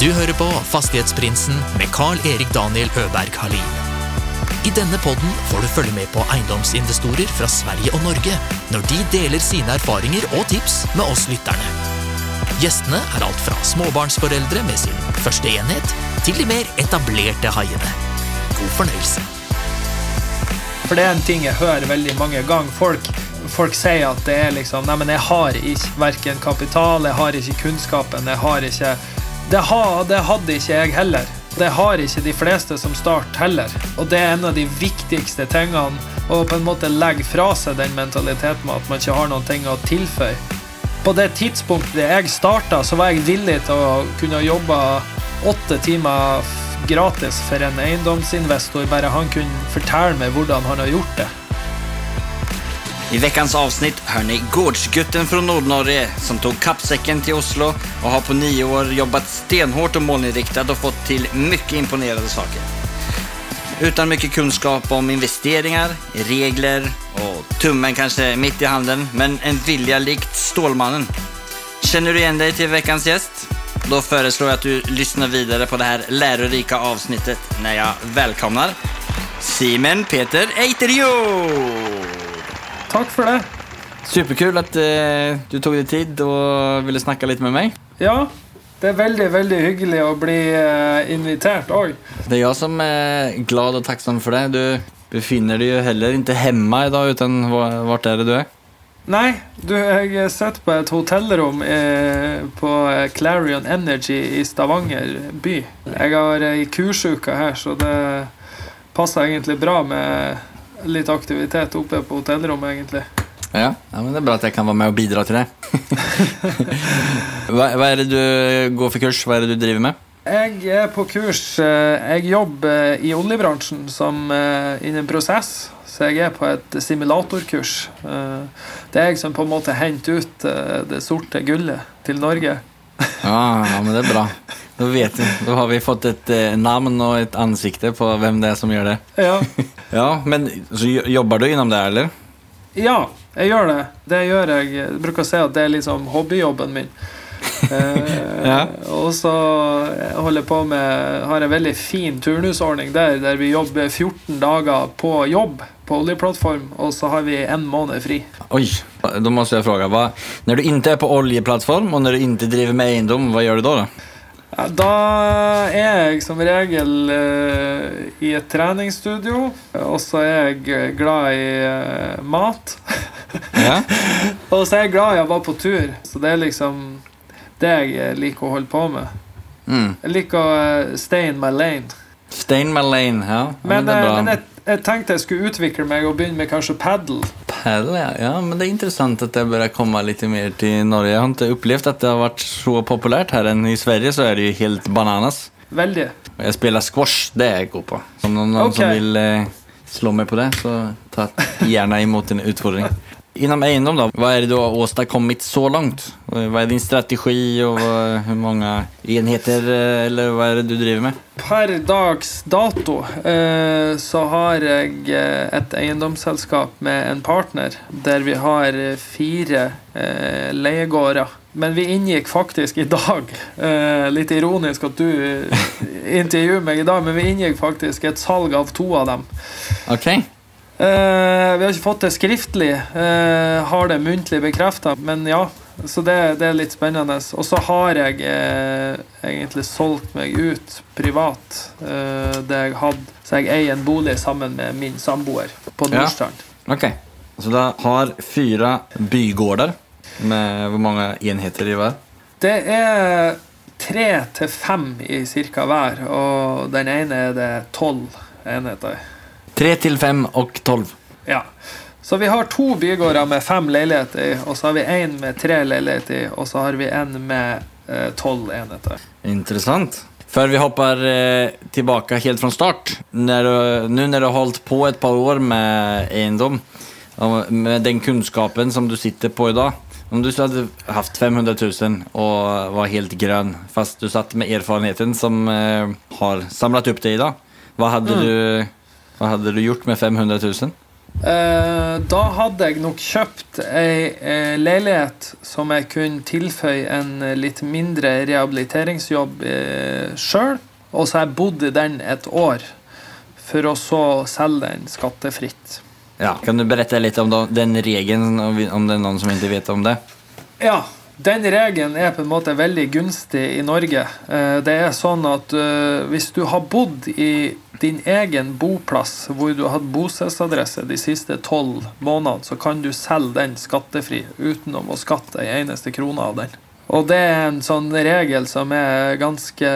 Du hører på Fastighetsprinsen med Carl-Erik Daniel Øberg Halin. I denne podden får du følge med på eiendomsinvestorer fra Sverige og Norge når de deler sine erfaringer og tips med oss lytterne. Gjestene er alt fra småbarnsforeldre med sin første enhet, til de mer etablerte haiene. God fornøyelse. For det er en ting jeg hører veldig mange ganger. Folk, folk sier at det er liksom Nei, men jeg har ikke verken kapital, jeg har ikke kunnskapen, jeg har ikke det, ha, det hadde ikke jeg heller. Det har ikke de fleste som starter heller. Og det er en av de viktigste tingene å på en måte legge fra seg den mentaliteten med at man ikke har noen ting å tilføye. På det tidspunktet jeg starta, så var jeg villig til å kunne jobbe åtte timer gratis for en eiendomsinvestor, bare han kunne fortelle meg hvordan han har gjort det. I veckans avsnitt hör ni gårdsgutten från Nordnorge som tog kappsäcken till Oslo och har på nio år jobbat stenhårt och målinriktat och fått till mycket imponerande saker. Utan mycket kunskap om investeringar, regler och tummen kanske mitt i handen, men en vilja likt Stålmannen. Känner du igen dig till veckans gäst? Då föreslår jag att du lyssnar vidare på det här lärorika avsnittet när jag välkomnar Simen Peter Eiterjord! Takk for det. Superkul at uh, du tok deg tid og ville snakke litt med meg. Ja, det er veldig, veldig hyggelig å bli uh, invitert òg. Det er jeg som er glad og takksom for det. Du befinner deg jo heller ikke hjemme i dag, uten hvor er det du er? Nei, du, jeg sitter på et hotellrom eh, på Clarion Energy i Stavanger by. Jeg har ei kursuke her, så det passer egentlig bra med litt aktivitet oppe på hotellrommet, egentlig. Ja, ja men det er bra at jeg kan være med og bidra til det. hva, hva er det du går for kurs? Hva er det du driver med? Jeg er på kurs eh, Jeg jobber i oljebransjen som eh, innen prosess. Så jeg er på et simulatorkurs. Eh, Det er jeg som på en måte henter ut eh, det sorte gullet til Norge. Ja, ja, men det er bra. Da vet vi. Da har vi fått et eh, navn og et ansikte på hvem det er som gjør det. Ja, Ja, men så jobber du innom det, eller? ja jeg gjør det. Det gjør jeg. Jeg bruker å si at det er liksom hobbyjobben min. Eh, Ja. Og så holder jeg på med Har en veldig fin turnusordning der, der vi jobber 14 dager på jobb på oljeplattform, og så har vi en måned fri. Oi, da må jeg spørre Når du ikke er på oljeplattform og når du ikke driver med eiendom, hva gjør du da? då? Da er jeg som regel eh, i et treningsstudio, og så er jeg glad i eh, mat. Ja? og så er jeg glad i å være på tur, så det er liksom det jeg liker å holde på med. Mm. Jeg liker å eh, stay in my lane. stay in Malane, ja. ja Men, bra. men jeg, jeg tenkte jeg skulle utvikle meg og begynne med kanskje paddle. Padel, ja. ja. men det er interessant at det bør komme litt mer til Norge. Jeg har ikke opplevd at det har vært så populært her enn i Sverige så er det jo helt bananas. Veldig. Jeg spiller squash, det er jeg god på. Om noen, noen okay. som vil eh, slå meg på det så ta gjerne imot en utfordring. Inom eiendom då, vad är det du har åstadkommit så långt? Vad är din strategi och hur många enheter eh, eller vad är det du driver med? Per dags dato eh, så har jeg eh, et eiendomsselskap med en partner der vi har eh, fire eh, leiegårder. Men vi inngikk faktisk i dag eh, Litt ironisk at du intervjuer meg i dag, men vi inngikk faktisk et salg av to av dem. Okej. Eh, vi har ikke fått det skriftlig, eh, har det muntlig bekrefta, men ja. Så det, det er litt spennende. Og så har jeg eh, egentlig solgt meg ut privat. Eh, det jeg hadde, så jeg eier en bolig sammen med min samboer på Ja. Okay. Så du har fire bygårder med hvor mange enheter i hver? Det er tre til fem i cirka hver, og den ene er det tolv enheter i. Tre til fem og tolv. Ja. Så vi har to bygårder med fem leiligheter i, og så har vi én med tre leiligheter i, og så har vi en med eh, tolv enheter. Interessant. Før vi hopper eh, tilbake helt fra start. nå når du har holdt på et par år med eiendom, med den kunnskapen som du sitter på i dag Om du hadde haft 500 000 og var helt grønn, fast du satt med erfarenheten som eh, har samlet opp det i dag, hva hadde mm. du, vad hadde du gjort med 500 000? Eh, da hadde jeg nok kjøpt ei eh, leilighet som jeg kunne tilføye en eh, litt mindre rehabiliteringsjobb eh, sjøl. Og så har jeg bodd i den et år, for å så selge den skattefritt. Ja. Kan du berette litt om den regelen, om det er noen som ikke vet om det? Ja, den regelen er på en måte veldig gunstig i Norge. Eh, Det er sånn at eh, hvis du har bodd i din egen boplass, hvor du har hatt bostedsadresse de siste tolv månedene, så kan du selge den skattefri uten å skatte ei eneste krone av den. Og det er en sånn regel som er ganske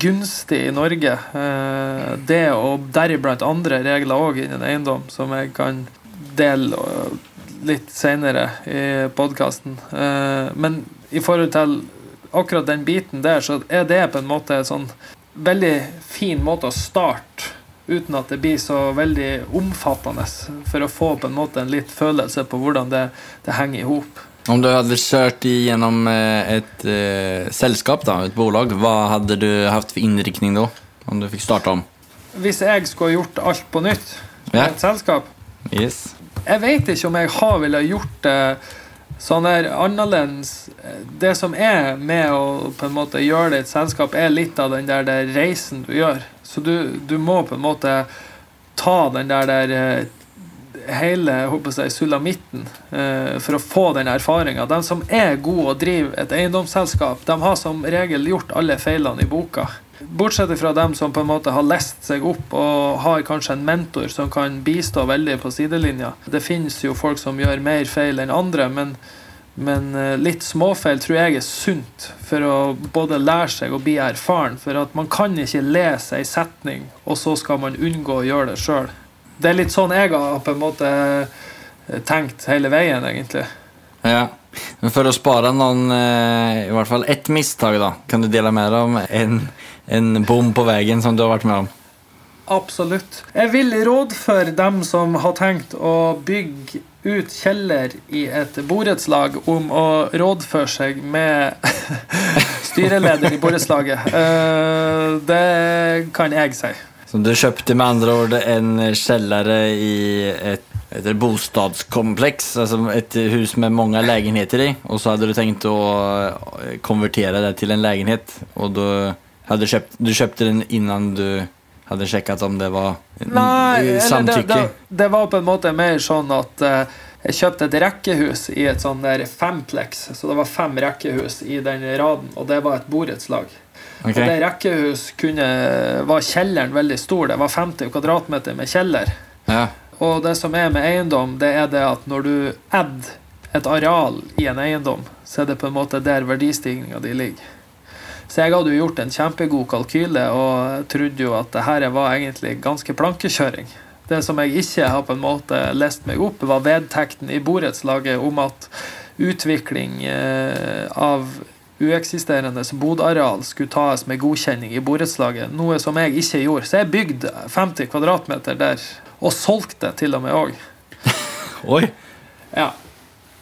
gunstig i Norge. Eh, Det og deriblant andre regler òg innen eiendom, som jeg kan dele litt senere i podkasten. Men i forhold til akkurat den biten der, så er det på en måte en sånn veldig fin måte å starte uten at det blir så veldig omfattende, for å få på en måte en litt følelse på hvordan det, det henger i hop. Om du hadde kjørt gjennom et ett et sällskap, då, ett bolag, hva hadde du hatt for inriktning da? Om du fikk starta om? Hvis jeg skulle gjort alt på nytt med Ja. et selskap Yes. Jeg vet ikke om jeg har ville gjort det sånn her annerledes. Det som er med å på en måte gjøre det i et selskap, er litt av den der, der reisen du gjør. Så du, du må på en måte ta den der, der eh, hele håper jeg, sulamitten eh, for å få den erfaringa. De som er gode og driver et eiendomsselskap, de har som regel gjort alle feilene i boka. Bortsett fra dem som på en måte har lest seg opp og har kanskje en mentor som kan bistå veldig på sidelinja. Det finnes jo folk som gjør mer feil enn andre, men, men eh, litt småfeil tror jeg er sunt for å både lære seg og bli erfaren. For at man kan ikke lese ei setning, og så skal man unngå å gjøre det sjøl. Det er litt sånn jeg har på en måte eh, tenkt hele veien, egentlig. Ja. Men for å spare någon, eh, i hvert fall ett mistak, da, kan du dele mer om en, en bom på veien som du har vært med om? Absolutt. Jeg vil rådføre dem som har tenkt å bygge ut kjeller i et borettslag, om å rådføre seg med styreleder i borettslaget. Eh, Det kan jeg si. Så du kjøpte med andre ord en kjeller i et, et bostadskompleks, altså et hus med mange leiligheter i. og så hadde du tenkt å konvertere det til en leilighet, og då hade köpt, du köpte den innan du hadde sjekket om det var Nei, samtykke? det, det, det var på en måte mer sånn at eh, jeg kjøpte et rekkehus i et sånn der femplex, så det var fem rekkehus i den raden, og det var et borettslag. Og det rekkehus kunne, var kjelleren veldig stor, det var 50 kvadratmeter med kjeller. Ja. Og det som er med eiendom, det er det at når du adder et areal i en eiendom, så er det på en måte der verdistigninga di ligger. Så jeg hadde jo gjort en kjempegod kalkyle og trodde jo at det her var egentlig ganske plankekjøring. Det som jeg ikke har på en måte lest meg opp, var vedtekten i borettslaget om at utvikling eh, av ueksisterende bodareal skulle tas med godkjenning i borettslaget, noe som jeg ikke gjorde. Så jeg bygde 50 kvadratmeter der, og solgte til og med òg. Oi! Ja.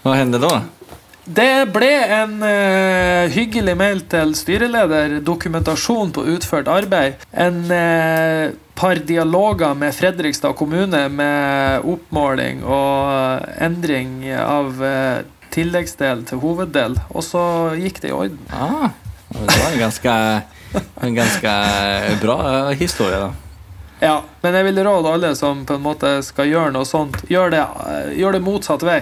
Hva hände då? Det ble en uh, hyggelig mail til styreleder, dokumentasjon på utført arbeid, en uh, par dialoger med Fredrikstad kommune med oppmåling og endring av uh, tilleggsdel til hoveddel, og så gikk det i orden. Ah, det var en ganske, en ganske bra historie, historia då. Ja, men jeg vil råde alle som på en måte skal gjøre noe sånt, gjør det, eh, gjør det motsatt vei.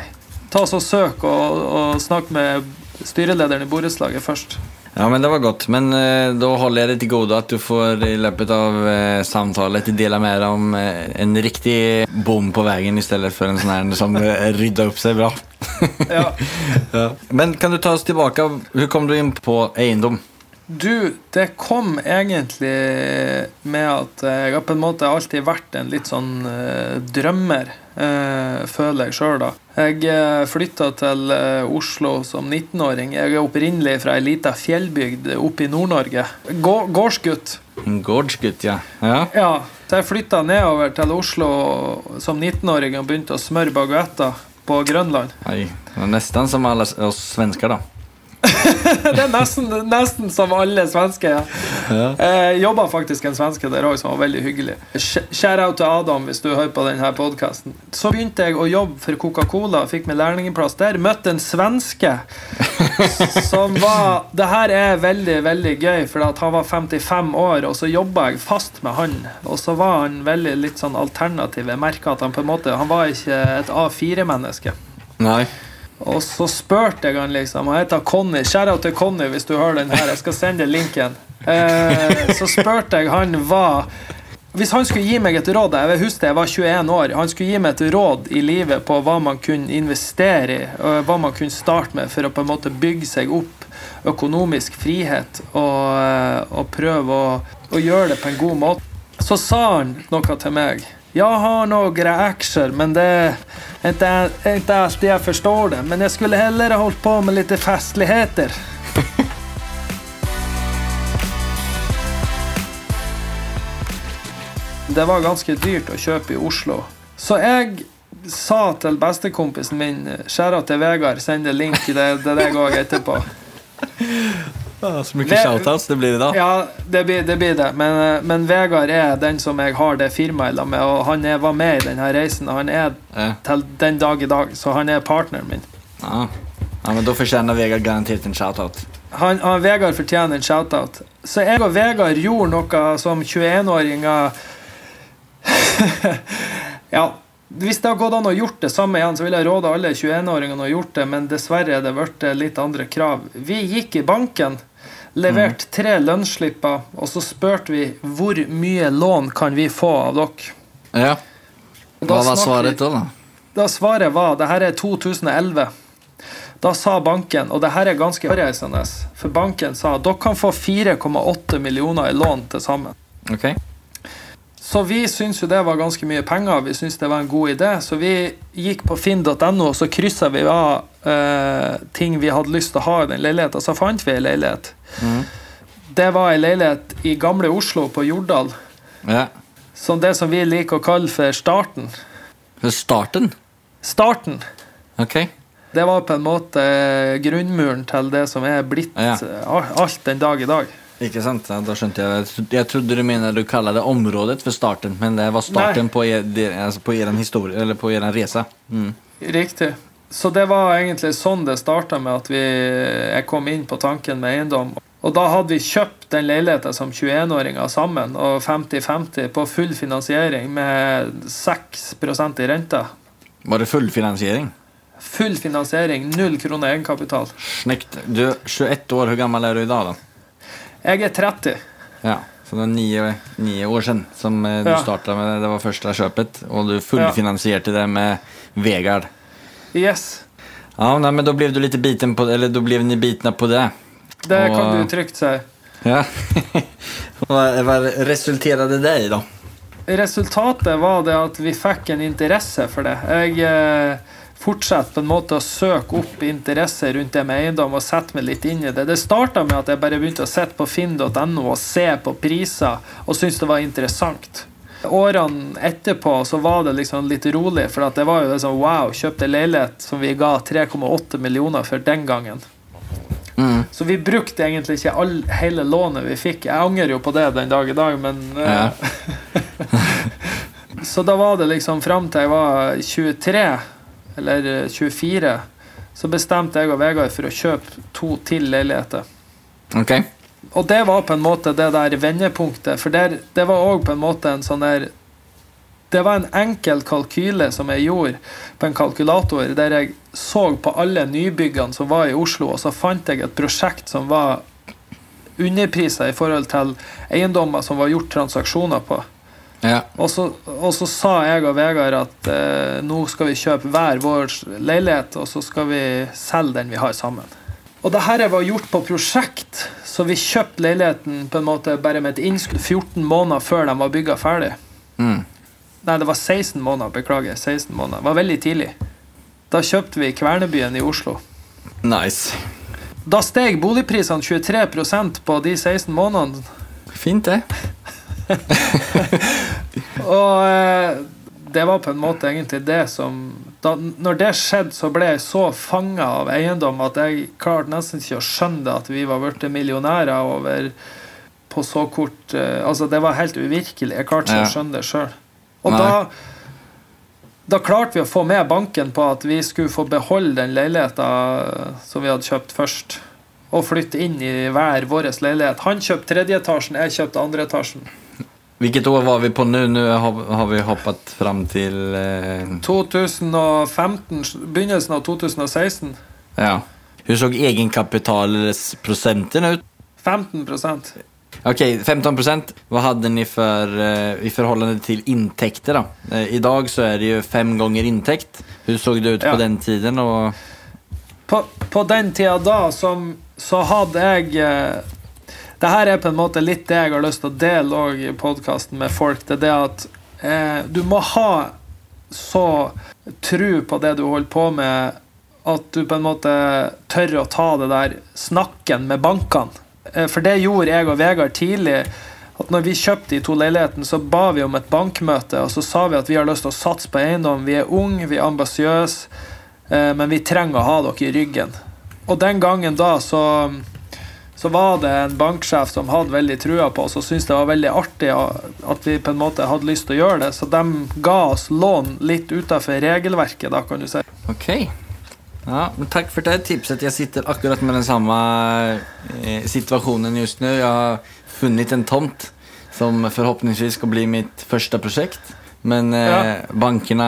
Ta oss og Søk og, og snakk med styrelederen i borettslaget først. Ja, men det var godt. Men eh, da holder jeg det til gode at du får i løpet av eh, samtalet dele med dig om eh, en riktig bom på veien i stedet for en sånn her som rydder opp seg bra. Ja. ja. Men kan du ta oss tilbake? Hvordan kom du inn på eiendom? Du, det kom egentlig med at jeg har på en måte alltid vært en litt sånn eh, drømmer, eh, føler jeg sjøl, da. Jeg uh, flytta til eh, Oslo som 19-åring. Jeg er opprinnelig fra ei lita fjellbygd oppe i Nord-Norge. Gå- Gårdsgutt. Gårdsgutt, ja. ja. Ja, så jeg flytta nedover til Oslo som 19-åring og begynte å smøre baguetter på Grønland. Oj, det er nesten som alle oss svensker, då. det er nesten, nesten som alle svensker. Ja. Eh, jobba faktisk en svenske der òg som var veldig hyggelig. Shout-out til Adam hvis du hører på denne podkasten. Så begynte jeg å jobbe for Coca-Cola, fikk meg lærlingplass der. Møtte en svenske som var Det her er veldig, veldig gøy, for han var 55 år, og så jobba jeg fast med han. Og så var han veldig litt sånn alternativ. Jeg merka at han på en måte Han var ikke et A4-menneske. Nei. Og så spurte jeg han liksom Han heter Conny. Skjæra til Conny hvis du hører den her. Jeg skal sende linken. Eh, så spurte jeg han hva Hvis han skulle gi meg et råd Jeg husker jeg var 21 år. Han skulle gi meg et råd i livet på hva man kunne investere i, og hva man kunne starte med for å på en måte bygge seg opp økonomisk frihet og, eh, og prøve å, å gjøre det på en god måte. Så sa han noe til meg. Jeg har noen aksjer, men det er ikke, er alltid jeg forstår det. Men jeg skulle heller ha holdt på med litt festligheter. Det var ganske dyrt å kjøpe i Oslo. Så jeg sa til bestekompisen min Skjæra til Vegard, send en link til deg òg etterpå. Så mye shoutouts det blir i dag. Ja, det blir det. Blir det. Men, eh, men Vegard er den som jeg har det firmaet med, og han er, var med i denne reisen. Og han er Ja. til den dag i dag, så han er partneren min. Ja. ja, men da fortjener Vegard garantert en shoutout. Han, han Vegard fortjener en shout-out. Så jeg og Vegard gjorde noe som 21-åringer Ja. Hvis det har gått an å gjort det samme igjen, så vil jeg råde alle 21-åringene å gjort det, men dessverre er det blitt litt andre krav. Vi gikk i banken, leverte tre lønnsslipper, og så spurte vi hvor mye lån kan vi få av dere. Ja. Hva var svaret da? da? Da svaret var det her er 2011. Da sa banken, og det her er ganske hårreisende, for banken sa dere kan få 4,8 millioner i lån til sammen. Ok. Så vi syntes jo det var ganske mye penger, vi syntes det var en god idé. Så vi gikk på finn.no, og så kryssa vi av eh, ting vi hadde lyst til å ha i den leiligheten. Så fant vi ei leilighet. Mm. Det var ei leilighet i gamle Oslo, på Jordal. Ja. Som det som vi liker å kalle for Starten. For starten? Starten. Ok. Det var på en måte grunnmuren til det som er blitt Ja. eh, alt den dag i dag. Ikke sant? Ja, da skjønte jeg. Jeg trodde du mener du kalte området for starten, men det var starten Nei. på, er, altså på er historie, eller på er resa. Mm. Riktig. Så det var egentlig sånn det starta med at vi, jeg kom inn på tanken med eiendom. Og da hadde vi kjøpt den leiligheten som 21-åringer sammen, og 50-50 på full finansiering med 6% i rente. Var det full finansiering? Full finansiering, null kroner egenkapital. Snekt. Du er 21 år, hvor gammel er du i dag, då? Jeg er 30. Ja, så det var ni, år siden som eh, du Ja. starta med det Det var første köpet og du fullfinansierte det med Vegard. Yes. Ja, nei, men da ble du lite biten på, eller da ble ni bitna på det. Det Og- kan du trygt si. Ja. hva resulterte resulterade det i da? Resultatet var det at vi fikk en interesse for det. Jeg eh, fortsatte på en måte å søke opp interesse rundt det med eiendom og sette meg litt inn i det. Det starta med at jeg bare begynte å sitte på finn.no og se på priser og syntes det var interessant. Årene etterpå så var det liksom litt rolig, for det var jo sånn wow, kjøpte leilighet som vi ga 3,8 millioner for den gangen. Mm. Så vi brukte egentlig ikke all, hele lånet vi fikk. Jeg angrer jo på det den dag i dag, men eh, Ja. Så da var det liksom fram til jeg var 23, eller eh, 24, så bestemte jeg og Vegard for å kjøpe to til leiligheter. Okay. Og det var på en måte det der vendepunktet, for der, det var òg på en måte en sånn der Det var en enkel kalkyle som jeg gjorde på en kalkulator, der jeg så på alle nybyggene som var i Oslo, og så fant jeg et prosjekt som var underpriser i forhold til eiendommer som var gjort transaksjoner på. Ja. Og så, og så sa jeg og Vegard at eh, nå skal vi kjøpe hver vår leilighet, og så skal vi selge den vi har sammen. Og det her var gjort på prosjekt, så vi kjøpte leiligheten på en måte bare med et innskudd 14 måneder før de var bygga ferdig. Mm. Nei, det var 16 måneder. Beklager. 16 måneder. Det var veldig tidlig. Da kjøpte vi Kvernebyen i Oslo. Nice. Da steg boligprisene 23% på de 16 månedene. Fint det. Og eh, det var på en måte egentlig det som da, når det skjedde, så ble jeg så fanga av eiendom at jeg klarte nesten ikke å skjønne at vi var blitt millionærer over på så kort eh, Altså, det var helt uvirkelig. Jeg klarte ikke Ja. å skjønne det sjøl. Og da da klarte vi å få med banken på at vi skulle få beholde den leiligheta som vi hadde kjøpt først. Og flytte inn i hver vår leilighet. Han kjøpte tredje etasjen, jeg kjøpte andre etasjen. Vilket år var vi på nå? Nå har, vi hoppet fram til Eh, 2015, begynnelsen av 2016. ja. Hvordan så egenkapitalprosentene ut? 15% Okej, 15 Hva hadde dere ni eh, i forhold til inntekter? da? Eh, dag så er det jo fem ganger inntekt. Hvordan så det ut Ja. på den tiden? Og... på, på den tida da som, så hadde jeg Det her er på en måte litt det jeg har lyst til å dele òg i podkasten med folk. Det er det at eh, du må ha så tru på det du holder på med, at du på en måte tør å ta det der snakken med bankene. Eh, for det gjorde jeg og Vegard tidlig. At når vi kjøpte de to leilighetene, så ba vi om et bankmøte, og så sa vi at vi har lyst til å satse på eiendom. Vi er unge, vi er ambisiøse. Eh, men vi trenger å ha dere i ryggen. Og den gangen da så, så var det en banksjef som hadde veldig trua på oss og syntes det var veldig artig at vi på en måte hadde lyst til å gjøre det, så de ga oss lån litt utafor regelverket, da, kan du si. Ok. Ja, men Takk for det tipset. Jeg sitter akkurat med den samme situasjonen just nu. Jeg har funnet en tomt som forhåpentligvis skal bli mitt første prosjekt, Men eh, Ja. bankerna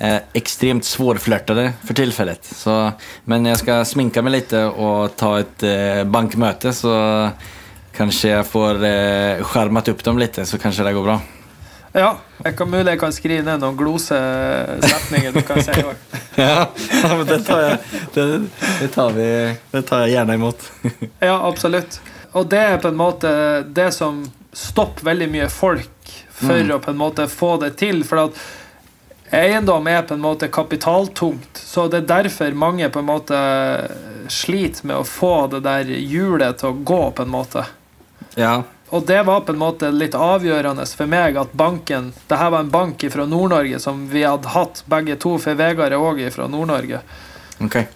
eh, for svårflörtade för tillfället. Så, men jag ska sminka mig lite och ta ett eh, bankmöte så kanske jag får eh, skärmat upp dem lite så kanske det går bra. Ja, jeg kan mulig jeg kan skrive ned noen glosesetninger du kan si òg. Ja, men det tar jeg, det, det tar vi, det tar jeg gjerne imot. Ja, absolutt. Og det er på en måte det som stopper veldig mye folk for Mm. å på en måte få det til. For at eiendom er på en måte kapitaltungt, så det er derfor mange på en måte sliter med å få det der hjulet til å gå, på en måte. Ja, Og det var på en måte litt avgjørende for meg at banken det her var en bank fra Nord-Norge som vi hadde hatt begge to, for Vegard er òg fra Nord-Norge. Okay.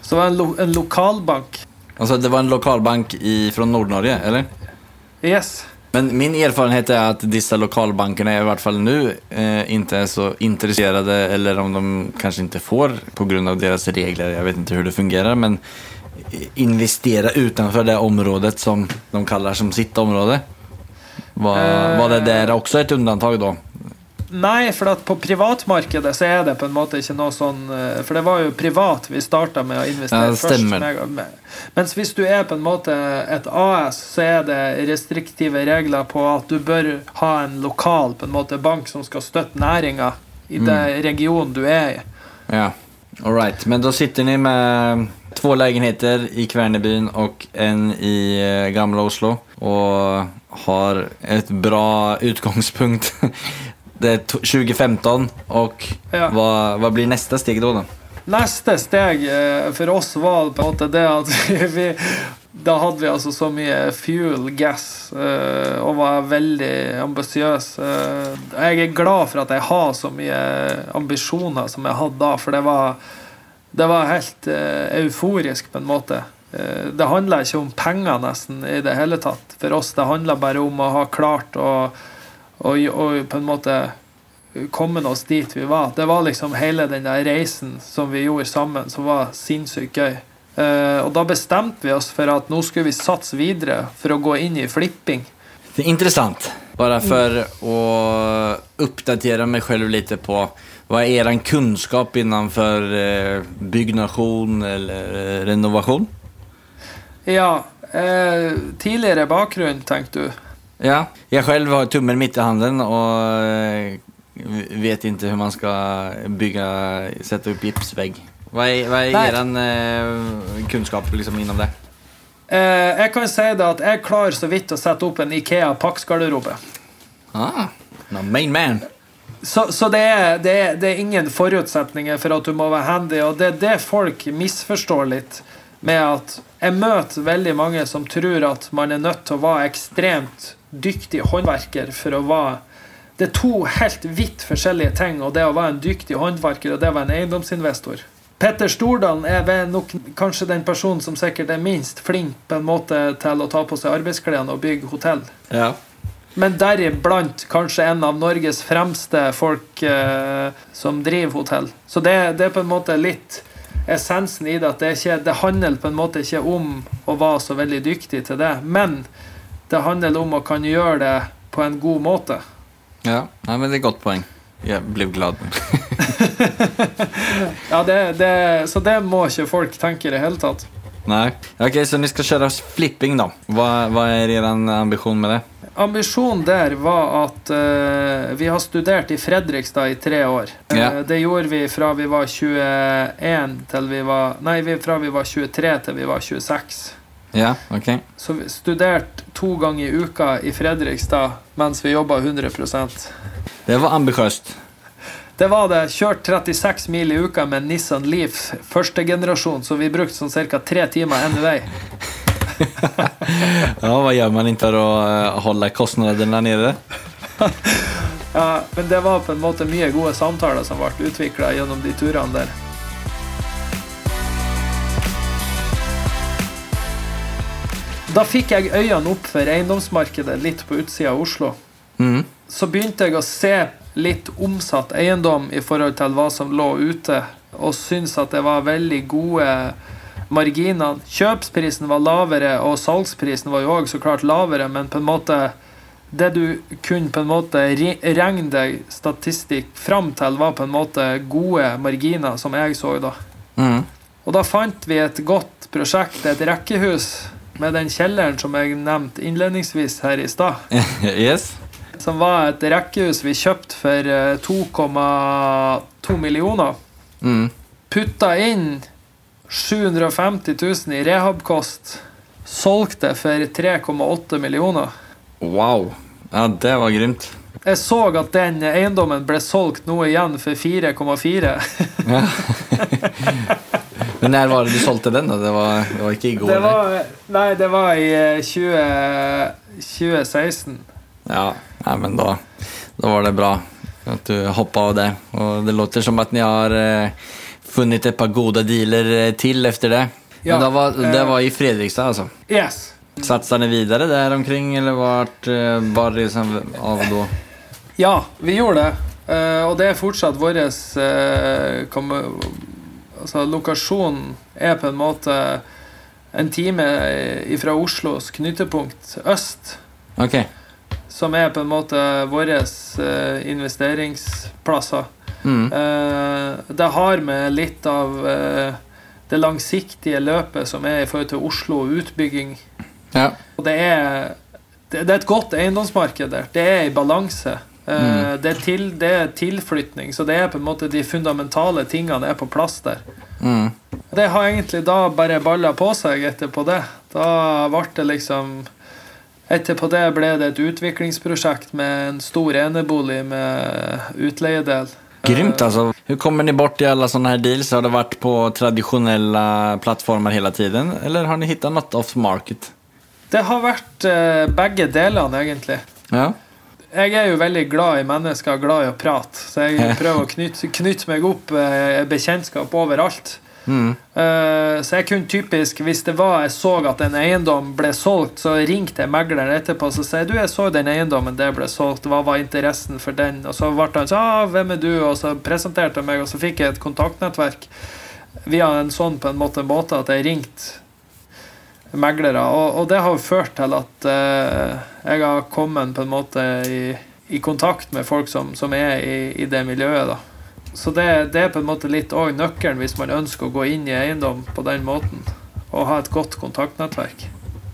Så det var en, lo en lokalbank. Altså det var en lokalbank i, Nord-Norge, eller? Yes. Men min erfarenhet er at disse lokalbankene i hvert fall nå eh, ikke er så interesserte, eller om de kanskje ikke får på deres av deras regler. jeg vet ikke hvordan det fungerer, men investere utenfor det området som de kaller som sitt område. Var, Eh. var det der også et undantag då? Nei, for på privatmarkedet så er det på en måte ikke noe sånn eh, For det var jo privat vi starta med å investere Ja, først. Mens hvis du er på en måte et AS, så er det restriktive regler på at du bør ha en lokal på en måte bank som skal støtte næringa i den regionen du er i. Ja, alright. Men da sitter ni med två leiligheter i Kvernebyen og en i Gamle Oslo Og har et bra utgångspunkt. Det är 2015 och Ja. vad, vad blir nästa steg då? då? Neste steg eh, for oss var på en måte det at vi Da hadde vi altså så mye fuel, gas, eh, og var veldig ambisiøse. Eh, Jeg er glad for at jeg har så mye ambisjoner som jeg hadde da, for det var, det var helt euforisk på en måte. Det handla ikke om penger nesten i det hele tatt for oss. Det handla bare om å ha klart å og, og på en måte kommet oss dit vi var. Det var liksom hele den der reisen som vi gjorde sammen, som var sinnssykt gøy. Uh, og da bestemte vi oss for at nå skulle vi satse videre for å gå inn i flipping. Det er interessant. Bare for å oppdatere meg selv lite på hva är er kunskap kunnskap eh, byggnation eller renovasjon? Ja, eh, tidligere bakgrunn, tenkte du. Ja, jag själv har tummen mitt i handen och eh, vet inte hur man ska bygga, sätta upp gipsvägg. Vad är, vad är Nej. eran eh, kunskap liksom inom det? Eh, jeg kan si det at jeg klarer så vidt å sette opp en Ikea Pax-garderobe. Ah, no, main man. Så, så det, er, det, er, det er ingen forutsetninger for at du må være handy, og det er det folk misforstår litt. Med at jeg møter veldig mange som tror at man er nødt til å være ekstremt dyktig håndverker for å være Det er to helt vidt forskjellige ting, og det å være en dyktig håndverker og det å være en eiendomsinvestor. Petter Stordalen er nok kanskje den personen som sikkert er minst flink på en måte til å ta på seg arbeidsklærne og bygge hotell. Ja. Men deriblant kanskje en av Norges fremste folk eh, som driver hotell. Så det, det er på en måte litt essensen i det. At det, ikke, det handler på en måte ikke om å være så veldig dyktig til det, men det handler om å kan gjøre det på en god måte. ja. Nei, men det er et godt poeng. Jeg blir glad. Ja, det, det, så det må ikke folk tenke i det hele tatt. Nei. Ok, så dere skal kjøre flipping, da. Hva, hva er deres ambisjon med det? Ambisjonen der var at uh, vi har studert i Fredrikstad i tre år. Ja. Uh, det gjorde vi fra vi var 21 til vi var Nei, fra vi var 23 til vi var 26. Ja, ok. Så vi studerte to ganger i uka i Fredrikstad mens vi jobba 100% Det var ambisiøst. Det var det. Kjørt 36 mil i uka med Nissan Leaf første generasjon, så vi brukte sånn ca. tre timer én vei. Ja, hva gjør man ikke for å eh, holde kostnadene nede? Ja, men det var på en måte mye gode samtaler som ble utvikla gjennom de turene der. Da fikk jeg øynene opp for eiendomsmarkedet litt på utsida av Oslo. Mm. Så begynte jeg å se litt omsatt eiendom i forhold til hva som lå ute, og syntes at det var veldig gode marginer. Kjøpsprisen var lavere, og salgsprisen var jo òg så klart lavere, men på en måte det du kunne på en måte regne deg statistikk fram til, var på en måte gode marginer, som jeg så da. Mm. Og da fant vi et godt prosjekt, et rekkehus, med den kjelleren som jeg nevnte innledningsvis her i stad. yes. Som var et rekkehus vi kjøpte for eh, 2,2 millioner. Mm. Putta inn 750 000 i rehabkost. Solgte for 3,8 millioner. Wow. Ja, det var grymt. Jeg så at den eiendommen ble solgt nå igjen for 4,4. Men når var det du solgte den? da? Det var, det var ikke i går? Det var, nei, det var i eh, 20, 2016. Ja, nei, men da, da var det bra at du hoppa av det. Og det låter som at ni har eh, funnet et par gode dealer eh, til etter det. Ja, men det var, det eh, var i Fredrikstad, altså. Yes. Satsa ni videre der omkring, eller vart eh, bare liksom av da? Ja, vi gjorde det. Eh, og det er fortsatt vår altså, Lokasjonen er på en måte en time fra Oslos knutepunkt øst. Okay. Som er på en måte våre investeringsplasser. Mm. Eh, det har med litt av eh, det langsiktige løpet som er i forhold til Oslo og utbygging. Ja. Og det er, det, det er et godt eiendomsmarked der. Det er i balanse. Eh, Mm. det, er til, det er tilflytning, så det er på en måte de fundamentale tingene er på plass der. Mm. Det har egentlig da bare balla på seg etterpå det. Da ble det liksom Etterpå det ble det et utviklingsprosjekt med en stor enebolig med utleiedel. Grymt alltså. Hur kommer ni bort i alla sådana här deals? Har det vært på traditionella plattformer hele tiden? Eller har ni hittat noe off market? Det har vært eh, begge delene, egentlig. Ja. Jeg er jo veldig glad i mennesker, glad i å prate. Så jeg prøver å knytte, knytte meg opp eh, bekjentskap overalt. Mm. Uh, så jeg kunne typisk, hvis det var jeg så at en eiendom ble solgt, så ringte jeg megleren etterpå og sier du, jeg så den eiendommen, det ble solgt, hva var interessen for den? Og så ble han sånn, ah, hvem er du? Og så presenterte han meg, og så fikk jeg et kontaktnettverk via en sånn på en måte måte at jeg ringte meglere. Og, og det har ført til at eh, jeg har kommet på en måte i, i kontakt med folk som, som er i, i det miljøet. da. Så det, det er på en måte litt òg nøkkelen hvis man ønsker å gå inn i eiendom på den måten. Og ha et godt kontaktnettverk.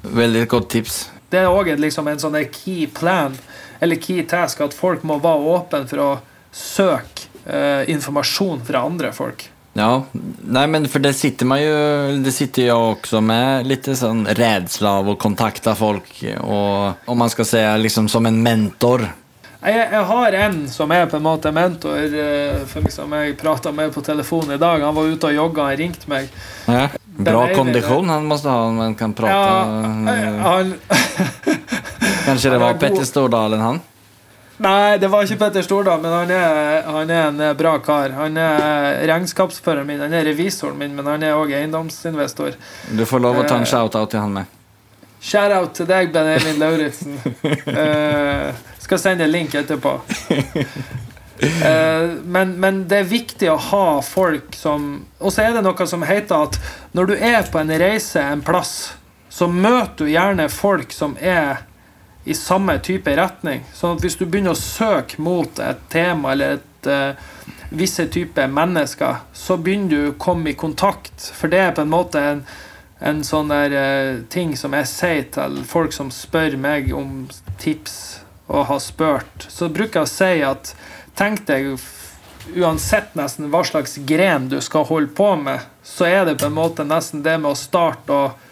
Veldig godt tips. Det er òg liksom en sånn key plan, eller key task, at folk må være åpne for å søke eh, informasjon fra andre folk. Ja, Nei, men for det sitter man ju, det sitter jag också med lite sån rädsla av å kontakte folk och om man skal säga liksom som en mentor. Jeg, jeg har en som er på en måte mentor, eh, for liksom jeg prata med på telefon i dag. Han var ute og jogga, han ringte meg. Ja, bra kondisjon kondition han måtte ha om han kan prate. Ja, han, Kanskje det var Petter Stordalen han? Nei, det var ikke Petter Stordal, men han er, han er en bra kar. Han er regnskapsføreren min, han er revisoren min, men han er òg eiendomsinvestor. Du får lov å ta en Eh. shout-out til han med. Shout-out til deg, Benjamin Lauritzen. uh, skal sende en link etterpå. Uh, men, men det er viktig å ha folk som Og så er det noe som heter at når du er på en reise en plass, så møter du gjerne folk som er i samme type retning. Sånn at hvis du begynner å søke mot et tema eller et uh, visse typer mennesker, så begynner du å komme i kontakt. For det er på en måte en, en sånn der uh, ting som jeg sier til folk som spør meg om tips og har spurt. Så bruker jeg å si at tenk deg uansett nesten hva slags gren du skal holde på med, så er det på en måte nesten det med å starte og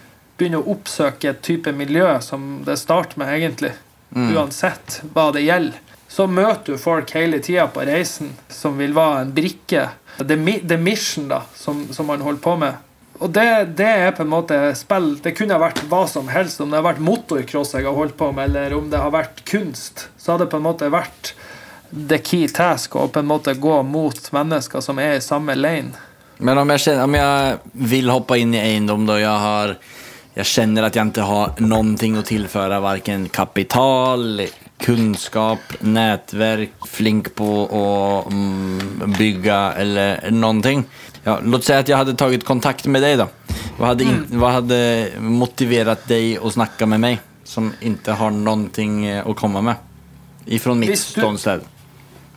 begynne å oppsøke et type miljø som det starter med, egentlig. Uansett hva det gjelder. Så møter du folk hele tida på reisen som vil være en brikke. The, the mission, da, som, som man holder på med. Og det, det er på en måte spill Det kunne ha vært hva som helst. Om det har vært motocross jeg har holdt på med, eller om det har vært kunst, så har det på en måte vært the key task å på en måte gå mot mennesker som er i samme lane. Men om jeg, kjenner, om jeg vil hoppe inn i eiendom, da jeg har jag känner att jag inte har någonting att tillföra, varken kapital, kunnskap, nätverk, flink på att mm, bygga eller någonting. Ja, låt säga att jag hade tagit kontakt med dig då. Vad hade, in, vad hade motiverat dig att snacka med mig som inte har någonting ting att komma med? Ifrån mitt Visst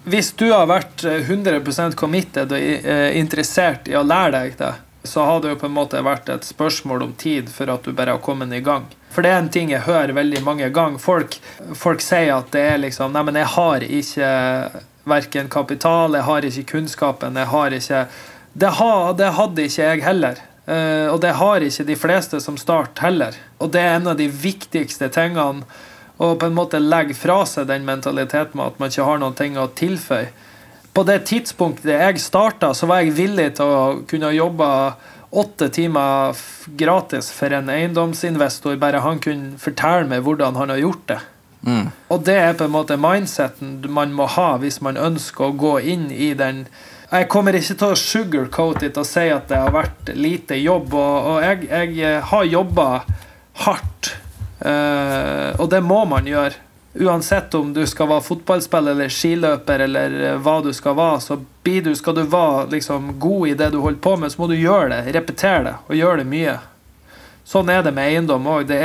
Hvis du har vært eh, 100 committed og eh, interessert i å lære deg det, så har det jo på en måte vært et spørsmål om tid for at du bare har kommet i gang. For det er en ting jeg hører veldig mange ganger. Folk, folk sier at det er liksom Nei, men jeg har ikke verken kapital, jeg har ikke kunnskapen, jeg har ikke Det, ha, det hadde ikke jeg heller. Uh, og det har ikke de fleste som starter heller. Og det er en av de viktigste tingene å på en måte legge fra seg den mentaliteten med at man ikke har noen ting å tilføye. På det tidspunktet jeg starta, så var jeg villig til å kunne jobbe åtte timer gratis for en eiendomsinvestor, bare han kunne fortelle meg hvordan han har gjort det. Mm. Og det er på en måte mindseten man må ha hvis man ønsker å gå inn i den Jeg kommer ikke til å sugarcoat it og si at det har vært lite jobb, og, og jeg, jeg har jobba hardt. Uh, og det må man gjøre. Uansett om du skal være fotballspiller eller skiløper eller eh, hva du skal være, så du, skal du være liksom, god i det du holder på med, så må du gjøre det. Repetere det, og gjøre det mye. Sånn er det med eiendom òg. Det,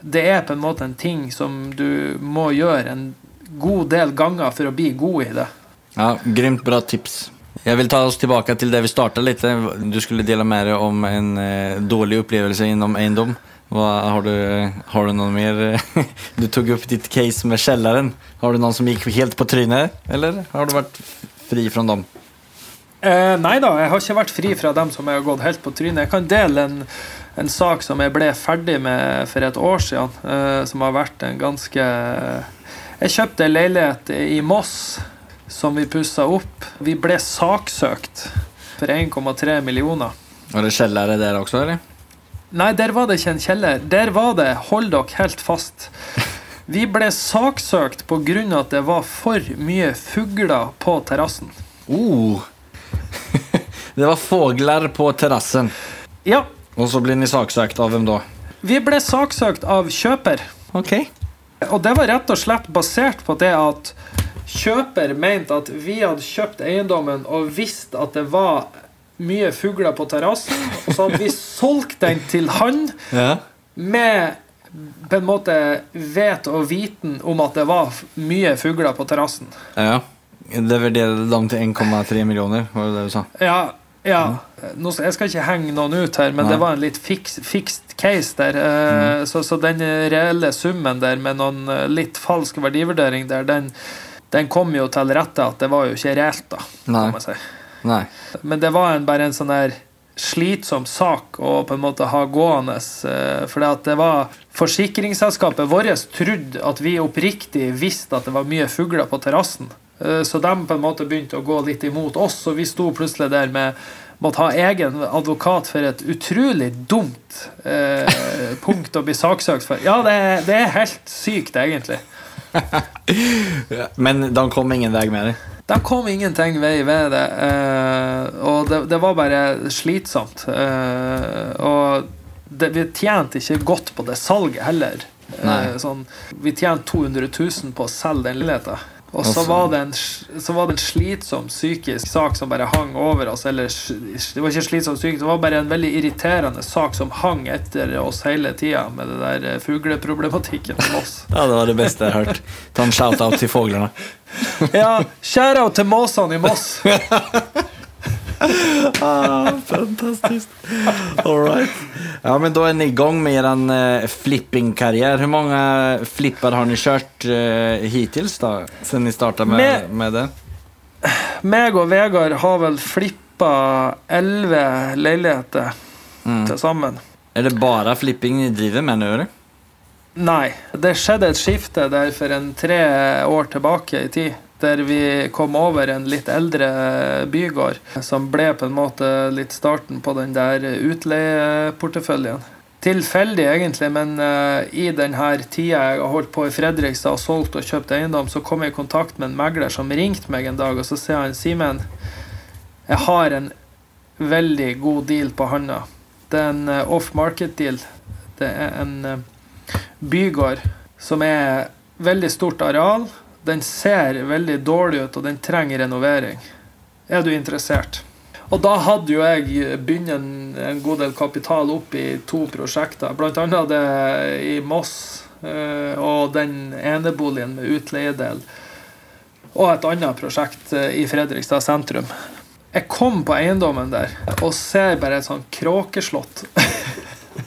det er på en måte en ting som du må gjøre en god del ganger for å bli god i det. Ja, grymt bra tips. Jeg vil ta oss tilbake til det vi starta litt. Du skulle dele mer om en eh, opplevelse innom inom Vad, har, du, har du noen mer? Du tok opp ditt case med kjelleren. Har du noen som gikk helt på trynet? Eller har du vært fri fra dem? Eh, nei da, jeg har ikke vært fri fra dem som jeg har gått helt på trynet. Jeg kan dele en, en sak som jeg ble ferdig med for et år siden, eh, som har vært en ganske Jeg kjøpte en leilighet i Moss som vi pussa opp. Vi ble saksøkt for 1,3 millioner. Var det kjellere der også, eller? Nei, der var det ikke en kjeller. Der var det, hold dere helt fast Vi ble saksøkt av at det var for mye fugler på terrassen. Oh! det var fugler på terrassen. Ja, Og så blir ni saksøkt av hvem da? vi ble saksøkt av kjøper. Ok. Og det var rett og slett basert på det at kjøper mente at vi hadde kjøpt eiendommen og visste at det var mye fugler på terrassen, og så hadde vi solgt den til han Ja. med på en måte vet og viten om at det var mye fugler på terrassen. ja. Det värderade dem til 1,3 millioner, var det det du sa? Ja, ja. Nå, jeg skal ikke henge noen ut her, men Nei. det var en litt fiks, fixed case der. Mm. Så, så den reelle summen der med noen eh, litt falsk verdivurdering der, den, den kom jo til rette at det var jo ikke reelt, da. Nei. Kan man si. Nej. Men det var en, bare en sånn der slitsom sak å på en måte ha gående. eh, For det var Forsikringsselskapet vårt trodde at vi oppriktig visste at det var mye fugler på terrassen. Eh, Så de på en måte begynte å gå litt imot oss, og vi sto plutselig der med måtte ha egen advokat for et utrolig dumt eh, punkt å bli saksøkt for. Ja, det, er- det er helt sykt, egentlig. Men de kom ingen vei med det? De kom ingenting vei ved det. eh, og det, det var bare slitsomt. Eh, og det, vi tjente ikke godt på det salget heller. Eh, sånn, vi tjente 200 000 på å selge den leiligheten. Og så Altså- var, det en, så var det en slitsom psykisk sak som bare hang over oss. Eller det var ikke slitsom psykisk, det var bare en veldig irriterende sak som hang etter oss hele tida med det der fugleproblematikken med oss. Ja, det var det beste jeg har hørt. Ta en shout-out til fuglene. Ja, shout-out til måsene i Moss! Fantastisk All right. Ja, men da er ni igång med er eh, flipping-karriär. Hur många flippar har ni kjørt uh, hittills da, siden ni starta med, Med- med det? Meg og Vegard har vel flippa elleve leiligheter Mm. til sammen. Er det bare flipping ni driver med nå? eller? Nei, det skjedde et skifte der for en tre år tilbake i tid. Der vi kom over en litt eldre bygård, som ble på en måte litt starten på den der utleieporteføljen. Tilfeldig, egentlig, men eh, i denne tida jeg har holdt på i Fredrikstad og solgt og kjøpt eiendom, så kom jeg i kontakt med en megler som ringte meg en dag, og så sier han Simen, jeg har en veldig god deal på handa. Det er en eh, off-market-deal. Det er en eh, bygård som er veldig stort areal. Den ser veldig dårlig ut, og den trenger renovering. Er du interessert? Og da hadde jo jeg begynt en, en god del kapital opp i to prosjekter, annet det i Moss eh, og den eneboligen med utleiedel. Og et annet prosjekt eh, i Fredrikstad sentrum. Jeg kom på eiendommen der og ser bare et sånt kråkeslott.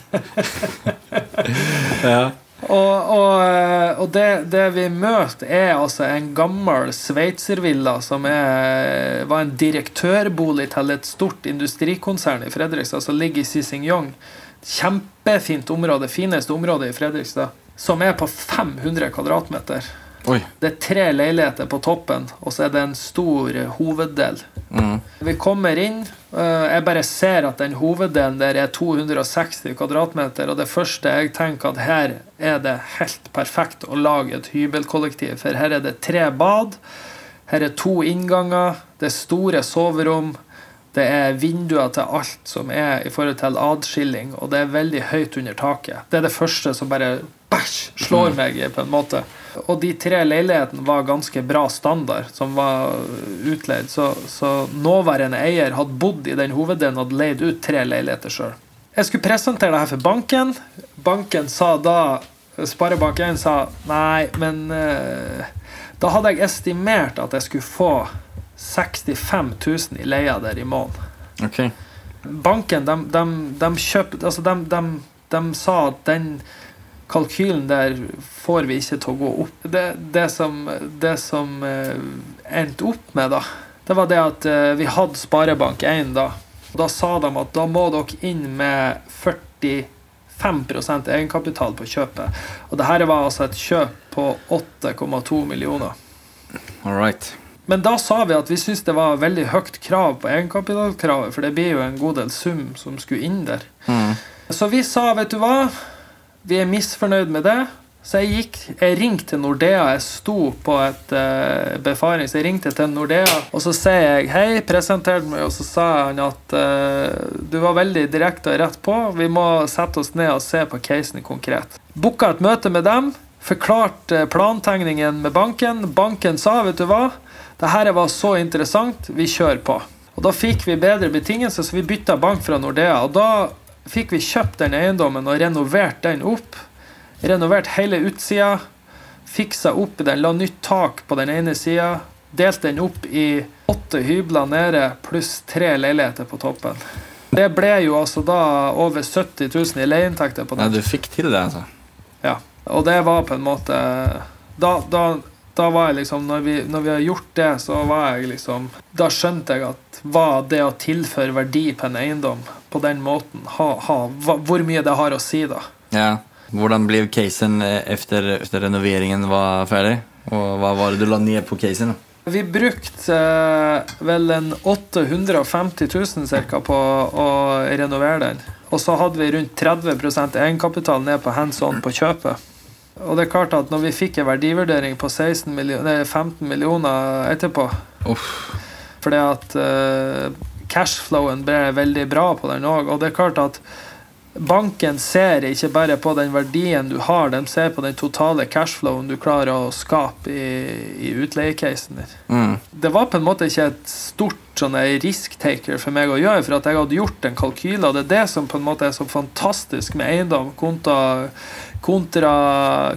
Og, og, eh, og det, det vi møter, er altså en gammel sveitservilla som er, var en direktørbolig til et stort industrikonsern i Fredrikstad, som ligger i Sissingjong. Kjempefint område, fineste området i Fredrikstad. Som er på 500 kvadratmeter. Oj. Det er tre leiligheter på toppen, og så er det en stor eh, hoveddel. Mm. Vi kommer inn. eh, Jeg bare ser at den hoveddelen der er 260 kvadratmeter. Og det første jeg tenker at her er det helt perfekt å lage et hybelkollektiv. For her er det tre bad. Her er to innganger. Det er store soverom. Det er vinduer til alt som er i forhold til adskilling, og det er veldig høyt under taket. Det er det første som bare bæsj, slår meg, på en måte. Og de tre leilighetene var ganske bra standard, som var utleid. Så, så nåværende eier hadde bodd i den hoveddelen og hadde leid ut tre leiligheter sjøl. Jeg skulle presentere det her for banken. Banken sa da Sparebank1 sa nei, men uh, da hadde jeg estimert at jeg skulle få 65 000 i leia der i måneden. Okay. Banken, de, de, de kjøpte Altså, de, de, de sa at den kalkylen der får vi ikke til å gå opp. Det, det som, det som eh, endte opp med, da, det var det at eh, vi hadde Sparebank1 da. Og da sa de at da må dere inn med 45% egenkapital på kjøpet. Og det her var altså et kjøp på 8,2 millioner. All right. Men da sa vi at vi syntes det var veldig høyt krav på egenkapitalkravet, for det blir jo en god del sum som skulle inn der. Mm. Så vi sa, vet du hva, vi er misfornøyd med det. Så jeg gikk, jeg ringte til Nordea, jeg sto på et uh, befaring, så jeg ringte til Nordea, og så sier jeg hei, presenterte meg, og så sa han at uh, du var veldig direkte og rett på, vi må sette oss ned og se på casen konkret. Booka et møte med dem, forklarte plantegningen med banken. Banken sa, vet du hva, det her var så interessant, vi kjører på. Og da fikk vi bedre betingelser, så vi bytta bank fra Nordea. Og da fikk vi kjøpt den eiendommen og renovert den opp. Renovert hele utsida. Fiksa opp den, la nytt tak på den ene sida. Delt den opp i åtte hybler nede pluss tre leiligheter på toppen. Det ble jo altså da over 70 000 i leieinntekter på Ja, den. du fikk til det altså? Ja. Og det var på en måte Da, da, da var jeg liksom når vi, når vi har gjort det, så var jeg liksom Da skjønte jeg at hva det å tilføre verdi på en eiendom på den måten ha, ha, Hvor mye det har å si, da. Ja. Hvordan ble casen etter, efter, efter renoveringen var ferdig? Og hva var det du la ned på casen? da? Vi brukte eh, vel en 850 000 cirka på å renovere den. Og så hadde vi rundt 30% egenkapital ned på hands on på kjøpet. Og det er klart at når vi fikk en verdivurdering på 16 millioner, nei, 15 millioner etterpå Uff. Fordi at eh, cashflowen ble veldig bra på den òg. Og det er klart at banken ser ikke bare på den verdien du har, de ser på den totale cashflowen du klarer å skape i, i utleiecasen din. Mm. Det var på en måte ikke et stort sånn risk-taker for meg å gjøre, for at jeg hadde gjort en kalkyle, og det er det som på en måte er så fantastisk med eiendom kontra, kontra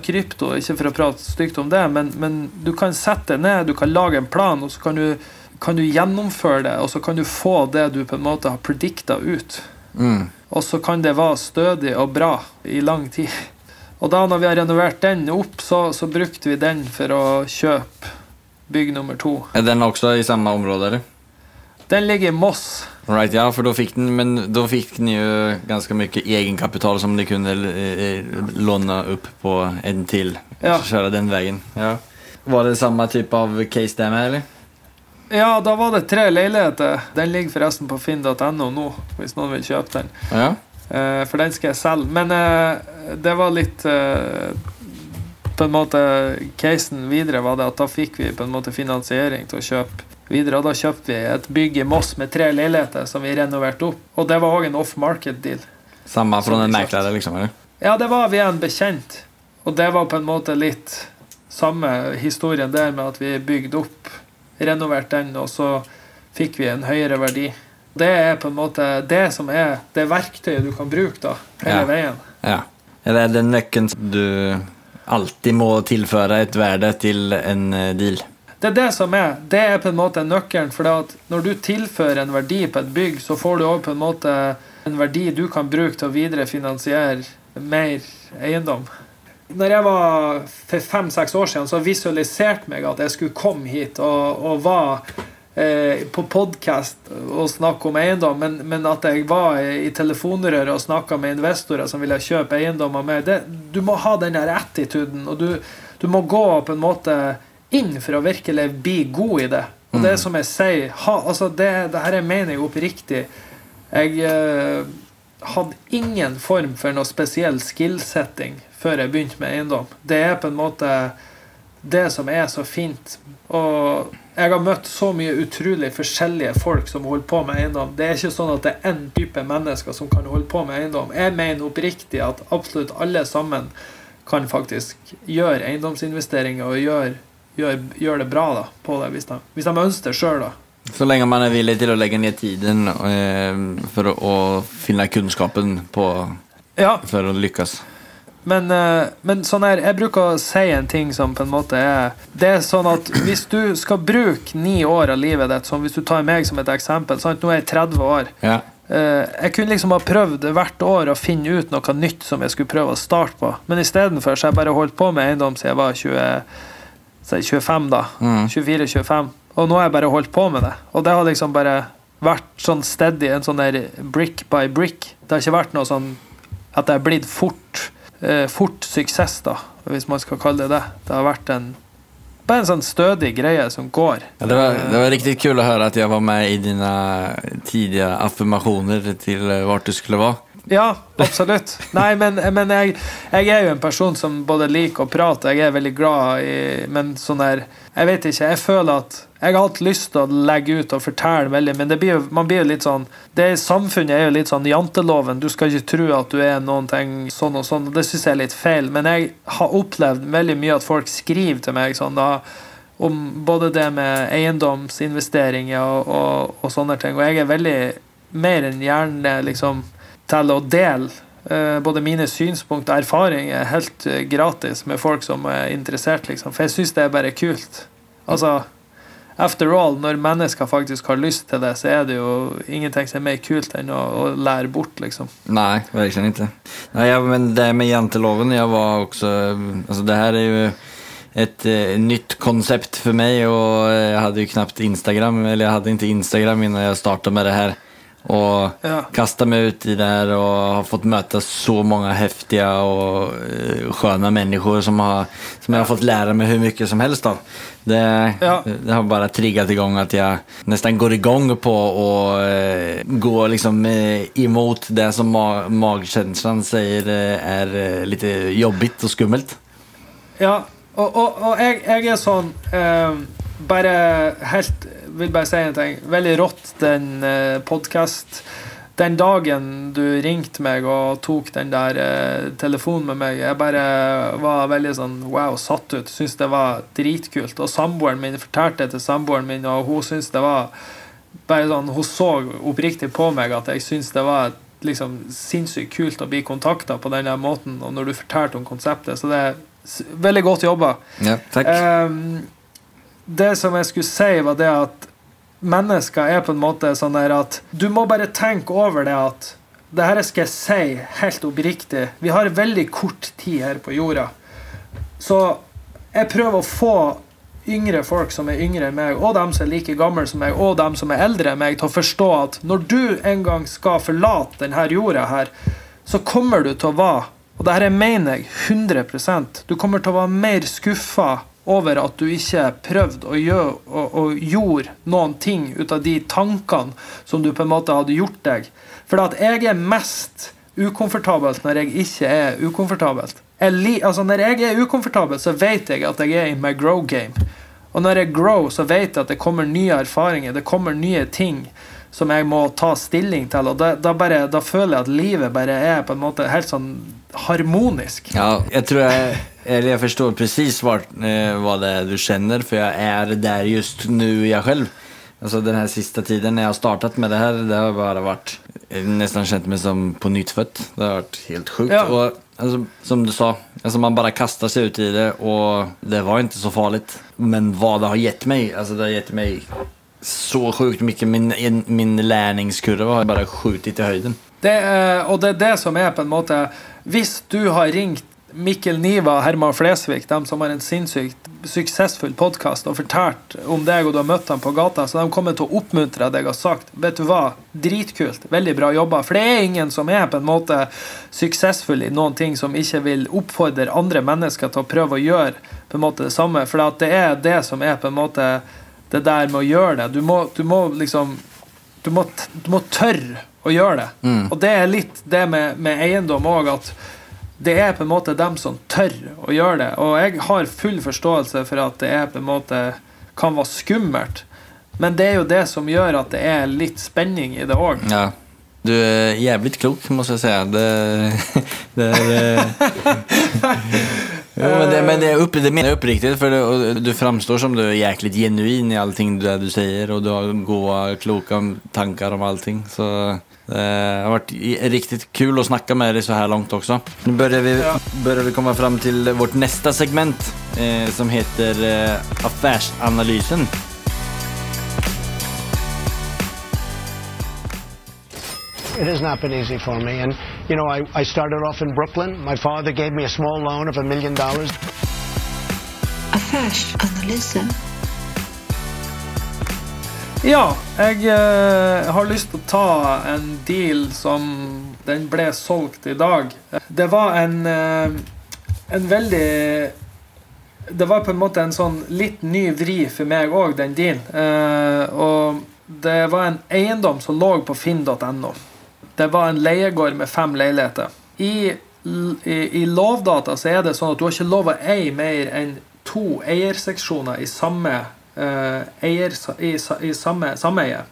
krypto. Ikke for å prate stygt om det, men, men du kan sette det ned, du kan lage en plan, og så kan du, kan du gjennomføre det, og så kan du få det du på en måte har predikta ut. Mm. Og så kan det være stødig og bra i lang tid. Og da når vi har renovert den opp, så, så brukte vi den for å kjøpe bygg nummer to. Er den også i samme område, eller? Den ligger i Moss. Right, ja, for da fikk den men da fikk den jo ganske mye egenkapital som de kunne låne opp på en til. Ja. Kjøre den veien. Ja. Var det samme type av case der med, eller? Ja, da var det tre leiligheter. Den ligger forresten på finn.no nå, hvis noen vil kjøpe den. Ja. Eh, for den skal jeg selge. Men eh, det var litt eh, På en måte Casen videre var det at da fikk vi på en måte finansiering til å kjøpe videre. Og da kjøpte vi et bygg i Moss med tre leiligheter som vi renoverte opp. Og det var òg en off market-deal. Samme fra den en exakt. liksom, eller? Ja, det var via en bekjent. Og det var på en måte litt samme historien der med at vi bygde opp, renoverte den, og så fikk vi en høyere verdi. Det er på en måte det som er det verktøyet du kan bruke da, hele Ja. veien. Ja. Eller er det nøkkelen du alltid må tilføre et verde til en eh, deal? Det er det som er. Det er på en måte nøkkelen. For når du tilfører en verdi på et bygg, så får du òg på en måte en verdi du kan bruke til å viderefinansiere mer eiendom. Når jeg var for fem-seks år siden, så visualiserte meg at jeg skulle komme hit og, og var eh, på podkast og snakke om eiendom, men, men at jeg var i, telefonrøret og snakka med investorer som ville kjøpe eiendommer med det, Du må ha den der attituden, og du, du må gå på en måte inn for å virkelig bli god i det. Og det er som jeg sier, ha, altså det, det her jeg mener jeg oppriktig. Jeg eh, hadde ingen form for noe spesiell skillsetting før jeg begynte med eiendom. Det er på en måte det som er så fint. Og jeg har møtt så mye utrolig forskjellige folk som holder på med eiendom. Det er ikke sånn at det er én type mennesker som kan holde på med eiendom. Jeg mener oppriktig at absolutt alle sammen kan faktisk gjøre eiendomsinvesteringer og gjøre, gjøre, gjøre det bra da, på det, hvis de, hvis de ønsker det sjøl. Så lenge man er villig til å legge ned tiden eh, for å, å finne kunnskapen på, Ja, for å lyckas. Men, eh, men sånn her, jeg bruker å si en ting som på en måte er Det er sånn at hvis du skal bruke ni år av livet ditt, som hvis du tar meg som et eksempel sant? Nå er jeg 30 år. Ja. Eh, Jeg kunne liksom ha prøvd hvert år å finne ut noe nytt som jeg skulle prøve å starte på. Men istedenfor så har jeg bare holdt på med eiendom siden jeg var 20, si 25, da. Mm. 24-25. Og nå har jeg bare holdt på med det. Og det har liksom bare vært sånn steady, en sånn der brick by brick. Det har ikke vært noe sånn at det har blitt fort, eh, fort suksess, da, hvis man skal kalle det det. Det har vært en bare en sånn stødig greie som går. Ja, det, var, det var riktig kul å høre at jeg var med i dine tidlige affirmasjoner til hvor du skulle vara. Ja, absolutt. Nei, men, men jeg, jeg er jo en person som både liker å prate, jeg er veldig glad i Men sånn der Jeg vet ikke, jeg føler at Jeg har hatt lyst til å legge ut og fortelle veldig, men det blir, man blir jo litt sånn det Samfunnet er jo litt sånn janteloven. Du skal ikke tro at du er noen ting sånn og sånn, det syns jeg er litt feil. Men jeg har opplevd veldig mye at folk skriver til meg sånn da om både det med eiendomsinvesteringer og, og, og sånne ting. Og jeg er veldig mer enn gjerne liksom til å dele eh, både mine synspunkt og erfaringer helt eh, gratis med folk som er interessert, liksom. For jeg syns det er bare kult. Altså After all, når mennesker faktisk har lyst til det, så er det jo ingenting som er mer kult enn å, å lære bort, liksom. Nei, virkelig ikke. Nei, jag, men det med janteloven, jeg var også Altså, det her er jo et eh, nytt konsept for meg, og jeg hadde jo knapt Instagram, eller jeg hadde ikke Instagram innan jeg starta med det här. Och Ja. kastade mig ut i det här och har fått möta så många häftiga och eh, sköna människor som, har, som jag har fått lära mig hur mycket som helst av. Det, Ja. det har bara triggat igång att jag nästan går igång på och eh, gå liksom eh, emot det som ma- magkänslan säger eh, är lite jobbigt och skummelt. Ja, og, og, og jeg, jeg er sånn eh, Bare helt Vil bare si en ting. Veldig rått den eh, podkast Den dagen du ringte meg og tok den der eh, telefonen med meg, jeg bare var veldig sånn wow, satt ut. Syns det var dritkult. Og samboeren min fortalte det til samboeren min, og hun syns det var bare sånn, Hun så oppriktig på meg at jeg syns det var liksom sinnssykt kult å bli kontakta på denne måten, og når du fortalte om konseptet. Så det er veldig godt jobba. Ja, takk. Ehm, det som jeg skulle si, var det at mennesker er på en måte sånn der at Du må bare tenke over det at Det her skal jeg si helt oppriktig. Vi har veldig kort tid her på jorda. Så jeg prøver å få yngre folk som er yngre enn meg, og dem som er like gamle som meg, og dem som er eldre enn meg, til å forstå at når du en gang skal forlate denne jorda her, så kommer du til å være Og det her mener jeg 100% Du kommer til å være mer skuffa over at du ikke prøvde å gjøre og, og gjorde noen ting ut av de tankene som du på en måte hadde gjort deg. For at jeg er mest ukomfortabelt når jeg ikke er ukomfortabelt. Jeg altså når jeg er ukomfortabel, så vet jeg at jeg er i my grow game. Og når jeg grow, så vet jeg at det kommer nye erfaringer, det kommer nye ting som jeg må ta stilling til. Og da, da, bare, da føler jeg at livet bare er på en måte helt sånn harmonisk. Ja, jeg tror jag, eller jag förstår precis vart, eh, vad det är du känner för jag är där just nu jag själv. Alltså den här sista tiden när jag har startat med det här, det har bara varit, eh, nästan känt mig som på nytt fött. Det har varit helt sjukt. Ja. Och, alltså, som du sa, alltså man bara kastar sig ut i det och det var inte så farligt. Men vad det har gett mig, alltså det har gett mig så sjukt mycket. Min, min læringskurve har bare skjutit i høyden. Det, er- og det er det som er på en måte Hvis du har ringt Mikkel Niva og Herman Flesvig, de som har en sinnssykt suksessfull podkast, og fortalt om deg og du har møtt dem på gata, så de kommer til å oppmuntre deg og sagt Vet du hva, dritkult, veldig bra jobba. For det er ingen som er på en måte suksessfull i noen ting som ikke vil oppfordre andre mennesker til å prøve å gjøre på en måte det samme. For det er det som er på en måte det der med å gjøre det. Du må, du må liksom du må, du må tørre å gjøre det. Og det er litt det med, med eiendom òg, at det er på en måte dem som tør å gjøre det. Og jeg har full forståelse for at det er på en måte kan være skummelt. Men det er jo det som gjør at det er litt spenning i det òg. Ja. Du er jævlig klok må jeg si. Det, det är, eh, jo, men det, men det, er opp, det mener jeg oppriktig, for det, du framstår som du er jæklig genuin i allting det du sier, og du har gode, kloke tanker om allting. Så det har vært riktigt kul å snakke med dere så her langt også. Nå börjar vi, Ja. börjar vi komma fram till vårt neste segment eh, som heter eh, Affärsanalysen. It has not been easy for me. And, you know, I, I started off in Brooklyn. My father gave me a small loan of a million dollars. Affärsanalysen. Ja, jeg eh, har lyst til å ta en deal som den ble solgt i dag. Det var en eh, en veldig Det var på en måte en sånn litt ny vri for meg òg, den dealen. Eh, og det var en eiendom som lå på finn.no. Det var en leiegård med fem leiligheter. I, i, I Lovdata så er det sånn at du har ikke lov å eie mer enn to eierseksjoner i samme eier, i, i samme sameie.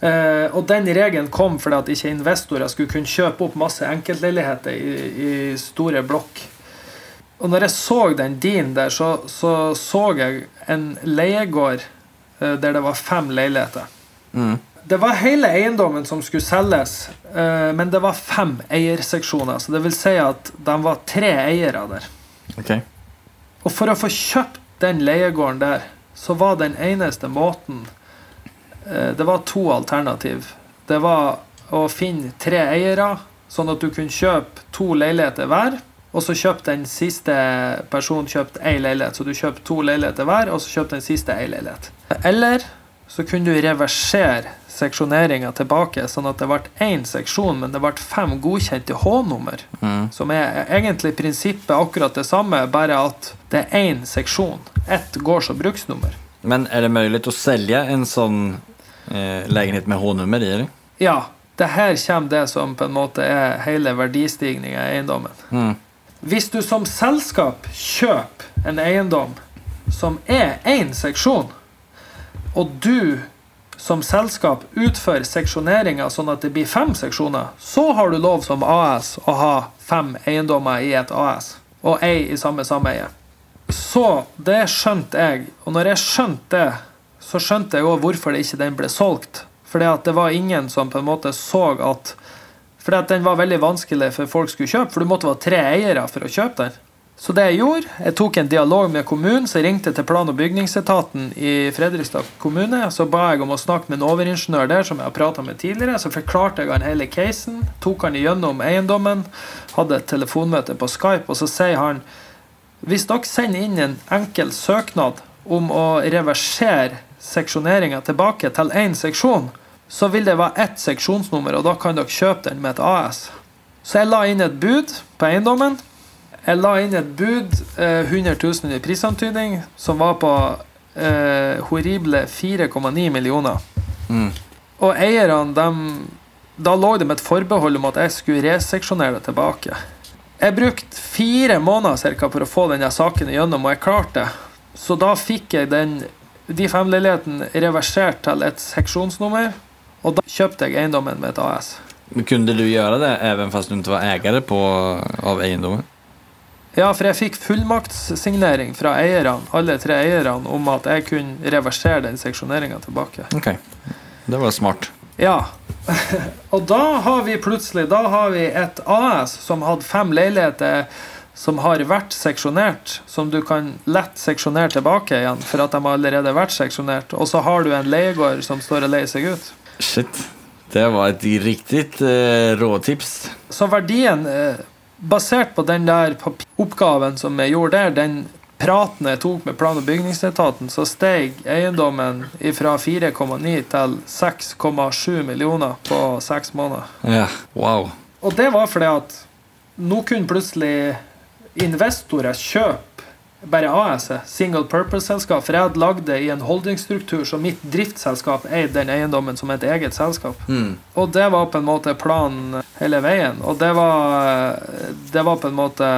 Eh, og den regelen kom fordi at ikke investorer skulle kunne kjøpe opp masse enkeltleiligheter i, i store blokk. Og når jeg så den din der, så, så så jeg en leiegård uh, der det var fem leiligheter. Det var hele eiendommen som skulle selges, uh, men det var fem eierseksjoner. Så det vil si at de var tre eiere der. Okay. Og for å få kjøpt den leiegården der, så var den eneste måten eh, Det var to alternativ. Det var å finne tre eiere, sånn at du kunne kjøpe to leiligheter hver. Og så kjøpte den siste personen kjøpt ei leilighet. Så du kjøpte to leiligheter hver, og så kjøpte den siste ei leilighet. Eller så kunne du reversere seksjoneringa tilbake, sånn at det ble én seksjon, men det ble fem godkjente H-nummer. Som er egentlig i prinsippet akkurat det samme, bare at det er én seksjon. Ett gårds- og bruksnummer. Men er det mulig å selge en sånn eh, lägenhet med H-nummer i? Eller? Ja, det her kommer det som på en måte er hele verdistigninga i eiendommen. Hvis du som selskap kjøper en eiendom som er én seksjon, og du som selskap utfører seksjoneringa sånn at det blir fem seksjoner, så har du lov som AS å ha fem eiendommer i et AS, og ei i samme sameie. Så det skjønte jeg, og når jeg skjønte det, så skjønte jeg òg hvorfor det ikke den ble solgt. Fordi at det var ingen som på en måte så at Fordi at den var veldig vanskelig for folk skulle kjøpe, for du måtte være tre eiere for å kjøpe den. Så det jeg gjorde, jeg tok en dialog med kommunen, så jeg ringte til plan- og bygningsetaten i Fredrikstad kommune. Så ba jeg om å snakke med en overingeniør der som jeg har prata med tidligere. Så forklarte jeg han hele casen, tok han igjennom eiendommen, hadde et telefonmøte på Skype, og så sier han hvis dere sender inn en enkel søknad om å reversere seksjoneringa tilbake til én seksjon, så vil det være ett seksjonsnummer, og da kan dere kjøpe den med et AS. Så jeg la inn et bud på eiendommen. Jeg la inn et bud, eh, 100 000 i prisantydning, som var på eh, horrible 4,9 millioner. Mm. Og eierne, de Da lå det med et forbehold om at jeg skulle reseksjonere det tilbake. Jeg brukte fire måneder cirka, for å få denne saken igjennom, og jeg klarte det. Så da fikk jeg den, de fem leilighetene reversert til et seksjonsnummer, og da kjøpte jeg eiendommen med et AS. Men kunne du gjøre det even fast du ikke var eier av egendomen? Ja, for jeg fikk fullmaktssignering fra eierne, alle tre eierne, om at jeg kunne reversere den seksjoneringa tilbake. Ok, det var smart. Ja. Og da har vi plutselig Da har vi et AS som hadde fem leiligheter som har vært seksjonert, som du kan lett seksjonere tilbake igjen, for at de har allerede vært seksjonert. Og så har du en leiegård som står og leier seg ut. Shit, det var et riktig eh, råtips. Så verdien, eh, basert på den der oppgaven som jeg gjorde der, den praten jeg tok med plan- og bygningsetaten, så steg eiendommen fra 4,9 til 6,7 millioner på seks måneder. Ja, wow. Og det var fordi at nå kunne plutselig investorer kjøpe bare AS-et, single purpose-selskap, for jeg hadde lagd det i en holdingsstruktur så mitt driftsselskap eide den eiendommen som et eget selskap. Mm. Og det var på en måte planen hele veien. Og det var, det var på en måte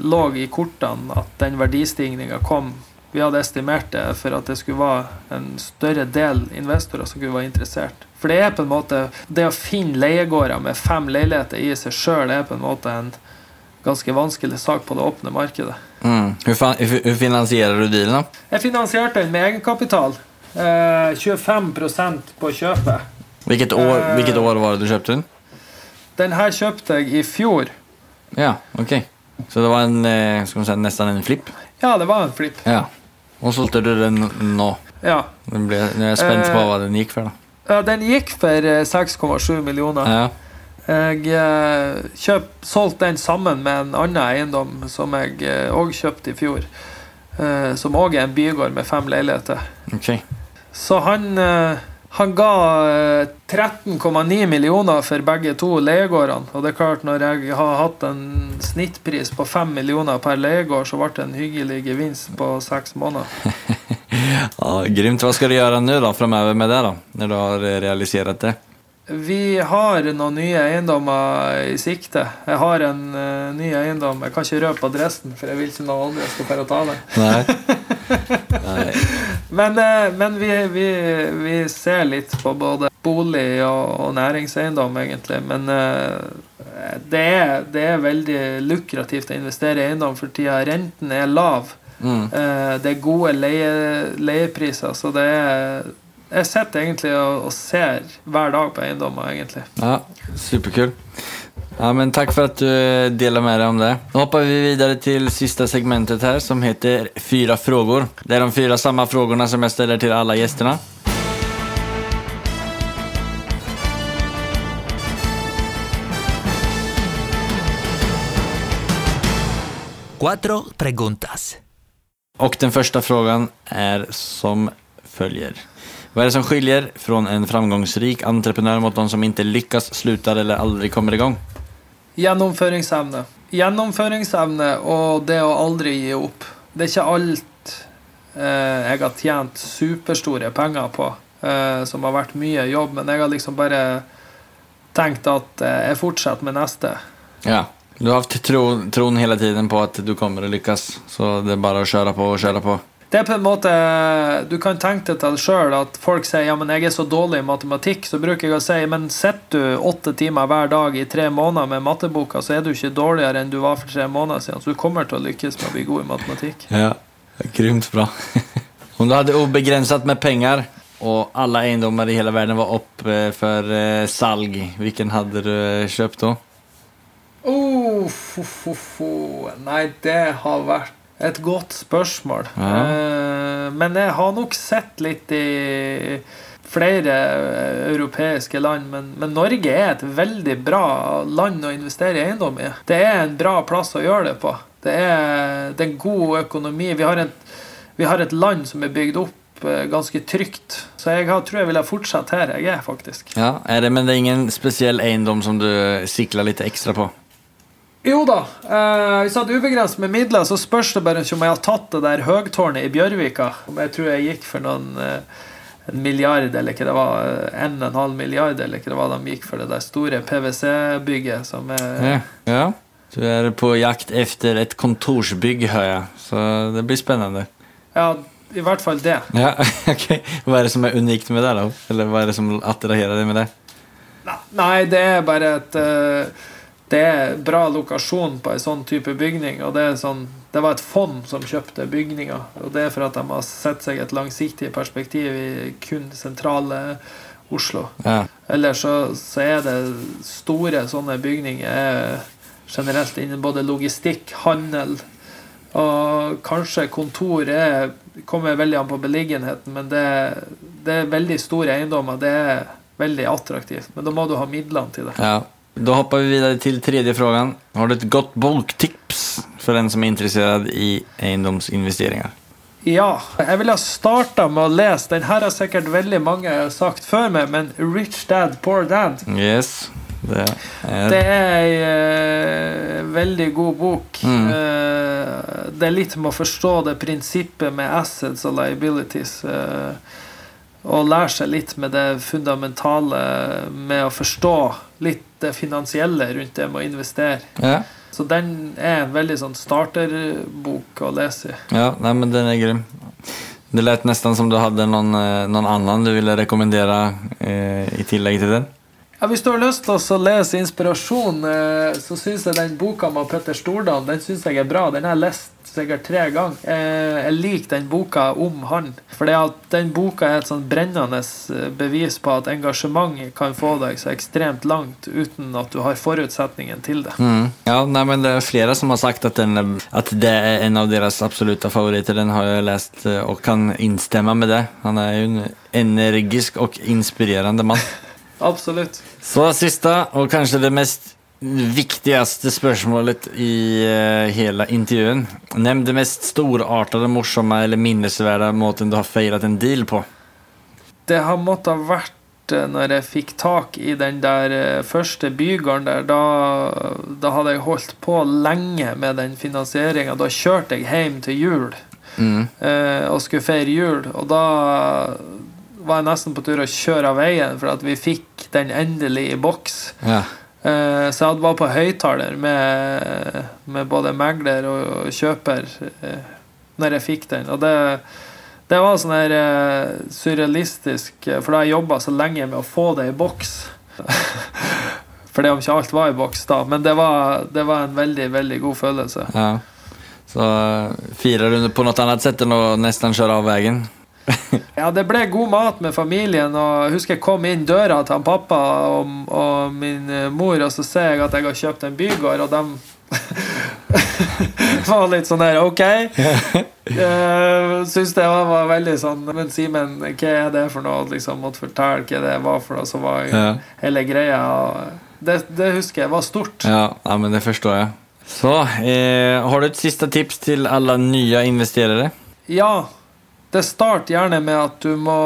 lå i kortene at den verdistigninga kom. Vi hadde estimert det for at det skulle være en større del investorer som kunne være interessert. For det er på en måte Det å finne leiegårder med fem leiligheter i seg sjøl er på en måte en ganske vanskelig sak på det åpne markedet. Mm. Hur, fan, hur, finansierar du dealen? Jeg finansierte den med egenkapital. Eh, 25 på kjøpet. Vilket år, Eh. vilket år var det du köpte den? Den her kjøpte jeg i fjor. Ja, okej. Så det var en, eh, säga, nästan en flipp? Ja, det var en flipp. Ja. Och sålde du den nå? Ja. Den ble, är jag spänd på Eh. vad den gick för då. Ja, den gikk for eh, 6,7 millioner. Ja. Jeg eh, kjøp, solgte den sammen med en annen eiendom som jeg òg kjøpte i fjor. Eh, som òg er en bygård med fem leiligheter. Okay. Så han, eh, han ga eh, 13,9 millioner for begge to leiegårdene. Og det er klart, når jeg har hatt en snittpris på 5 millioner per leiegård, så ble det en hyggelig gevinst på seks måneder. Ja, grymt. Hva skal du gjøre nå da, fremover med det da, når du har realisert det? Vi har noen nye eiendommer i sikte. Jeg har en uh, ny eiendom. Jeg kan ikke røpe adressen, for jeg vil ikke noen andre skal fære og ta den. Nei. Nei. Men, uh, men vi, vi, vi ser litt på både bolig og, og næringseiendom, egentlig. Men uh, det, er, det er veldig lukrativt å investere i eiendom for tida. Renten er lav. Mm. Det er gode leie, leiepriser, så det er Jeg sitter egentlig og, og ser hver dag på eiendommer, egentlig. Ja, superkul. Ja, men takk for at du deler med deg om det. Nå hopper vi videre til sista segmentet her, som heter Fyra frågor. Det er de fyra samme spørsmålene som jeg stiller til alle gjestene. Cuatro preguntas. Och den første frågan er som följer. Vad är det som skiljer från en framgångsrik entreprenör mot de som inte lyckas, slutar eller aldri kommer igång? Gjennomføringsevne. Gjennomføringsevne og det å aldri gi opp. Det er ikke alt eh, jeg har tjent superstore penger på, eh, som har vært mye jobb, men jeg har liksom bare tenkt at eh, jeg fortsetter med neste. Ja, Du har hatt tro, troen hele tiden på at du kommer å lykkes, så det er bare å kjøre på og kjøre på. Det er på en måte Du kan tenke deg til sjøl at folk sier ja, men jeg er så dårlig i matematikk. Så bruker jeg å si men sitter du åtte timer hver dag i tre måneder med matteboka, så er du ikke dårligere enn du var for tre måneder siden. Så du kommer til å lykkes med å bli god i matematikk. Ja, Grymt bra. Om du hadde ubegrenset med penger, og alle eiendommer i hele verden var oppe for eh, salg, hvilken hadde du eh, kjøpt da? Oh. Nei, det har vært et godt spørsmål. Ja. Eh, men jeg har nok sett litt i flere eh, europeiske land, men, men Norge er et veldig bra land å investere i eiendom i. Det er en bra plass å gjøre det på. Det er, det er god økonomi. Vi har, et, vi har et land som er bygd opp eh, ganske trygt. Så jeg har, tror jeg ville fortsatt her jeg er, faktisk. Ja, er det, Men det er ingen spesiell eiendom som du sikler litt ekstra på? Jo da. Eh, hvis jeg hadde ubegrenset med midler, så spørs det bare om jeg har tatt det der høgtårnet i Bjørvika. Om jeg tror jeg gikk for noen eh, en milliard, eller ikke det var eh, en og en halv milliard, eller ikke det var de gikk for det der store PwC-bygget som er Ja. ja. Du er på jakt etter et kontorsbygg, hører jeg. Så det blir spennende. Ja, i hvert fall det. Ja, ok. Hva er det som er unikt med det, da? Eller hva er det som attraherer deg med det? Nei, det er bare et eh, Det er bra lokasjon på en sånn type bygning. Og det er sånn Det var et fond som kjøpte bygninga. Og det er for at de har sett seg et langsiktig perspektiv i kun sentrale Oslo. Ja. Ellers så, så er det store sånne bygninger er generelt innen både logistikk, handel og kanskje kontor er, kommer veldig an på beliggenheten, men det, det er veldig store eiendommer. Det er veldig attraktivt, men da må du ha midlene til det. Ja. Da hopper vi videre til tredje frågan. Har du et godt boktips for den som er interessert i eiendomsinvesteringer? Ja, jeg ville starta med å lese Den her har sikkert veldig mange sagt før meg, men Rich Dad, Poor Dad. Yes. Det er Det er ei uh, veldig god bok. Mm. Uh, det er litt med å forstå det prinsippet med assets og liabilities. eh, og lære seg litt med det fundamentale med å forstå litt det finansielle rundt det med å investere. Ja. Så den er en veldig sånn starterbok å lese i. Ja, nei, men den er grym. Det lät nesten som du hadde noen, eh, noen annen du ville rekommendere eh, i tillegg til den. Ja, hvis du har lyst til å lese inspirasjon, eh, så syns jeg den boka med Petter Stordalen den synes jeg er bra. Den har jeg lest sikkert tre ganger. Eh, Jeg liker den boka om han. For det at den boka er et sånn brennende eh, bevis på at engasjement kan få deg så ekstremt langt uten at du har forutsetningen til det. Mm. Ja, nei, men det er flere som har sagt at, den, er- at det er en av deres absolutte favoritter. Den har jeg lest eh, og kan innstemme med det. Han er jo en energisk og inspirerende mann. Absolutt. Så siste, og kanskje det mest viktigste spørsmålet i uh, hele intervjuen. Nevn det mest storartede, morsomme eller minnesverdige måten du har feiret en deal på. Det har måttet vært eh, når jeg fikk tak i den der eh, første bygården der. Da, da hadde jeg holdt på lenge med den finansieringa. Da kjørte jeg hjem til jul Mm. uh, og skulle feire jul. Og da var jeg nesten på tur å kjøre av veien for at vi fikk den endelig i boks. Ja. Eh, så jeg hadde var på høyttaler med, med både megler og kjøper eh, når jeg fikk den. Og det, det var sånn her eh, surrealistisk, for da jeg jobba så lenge med å få det i boks. for det om ikke alt var i boks da, men det var, det var en veldig, veldig god følelse. ja. Så firer du på noe annet sett enn å nesten kjøre av veien? Ja, det ble god mat med familien, og jeg husker jeg kom inn døra til han pappa og, og min eh, mor, og så ser jeg at jeg har kjøpt en bygård, og de var litt sånn der OK. Uh, Syns det var, var veldig sånn Men Simen, hva er det for noe? Liksom måtte fortelle hva det var for noe. Så var Ja. hele greia det, det husker jeg var stort. Ja, ja men det forstår jeg. Så, eh, har du et siste tips til alle nye investerere? Ja, det starter gjerne med at du må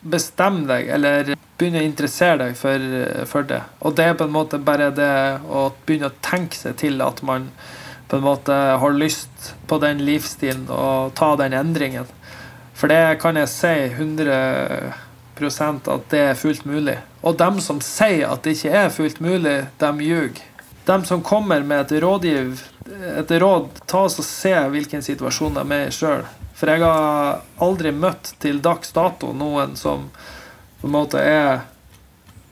bestemme deg, eller begynne å interessere deg for, for det. Og det er på en måte bare det å begynne å tenke seg til at man på en måte har lyst på den livsstilen og ta den endringen. For det kan jeg si 100% at det er fullt mulig. Og dem som sier at det ikke er fullt mulig, de ljuger. de som kommer med et rådgiv, et råd, ta oss og se hvilken situasjon de er i sjøl. For jeg har aldri møtt til dags dato noen som på en måte er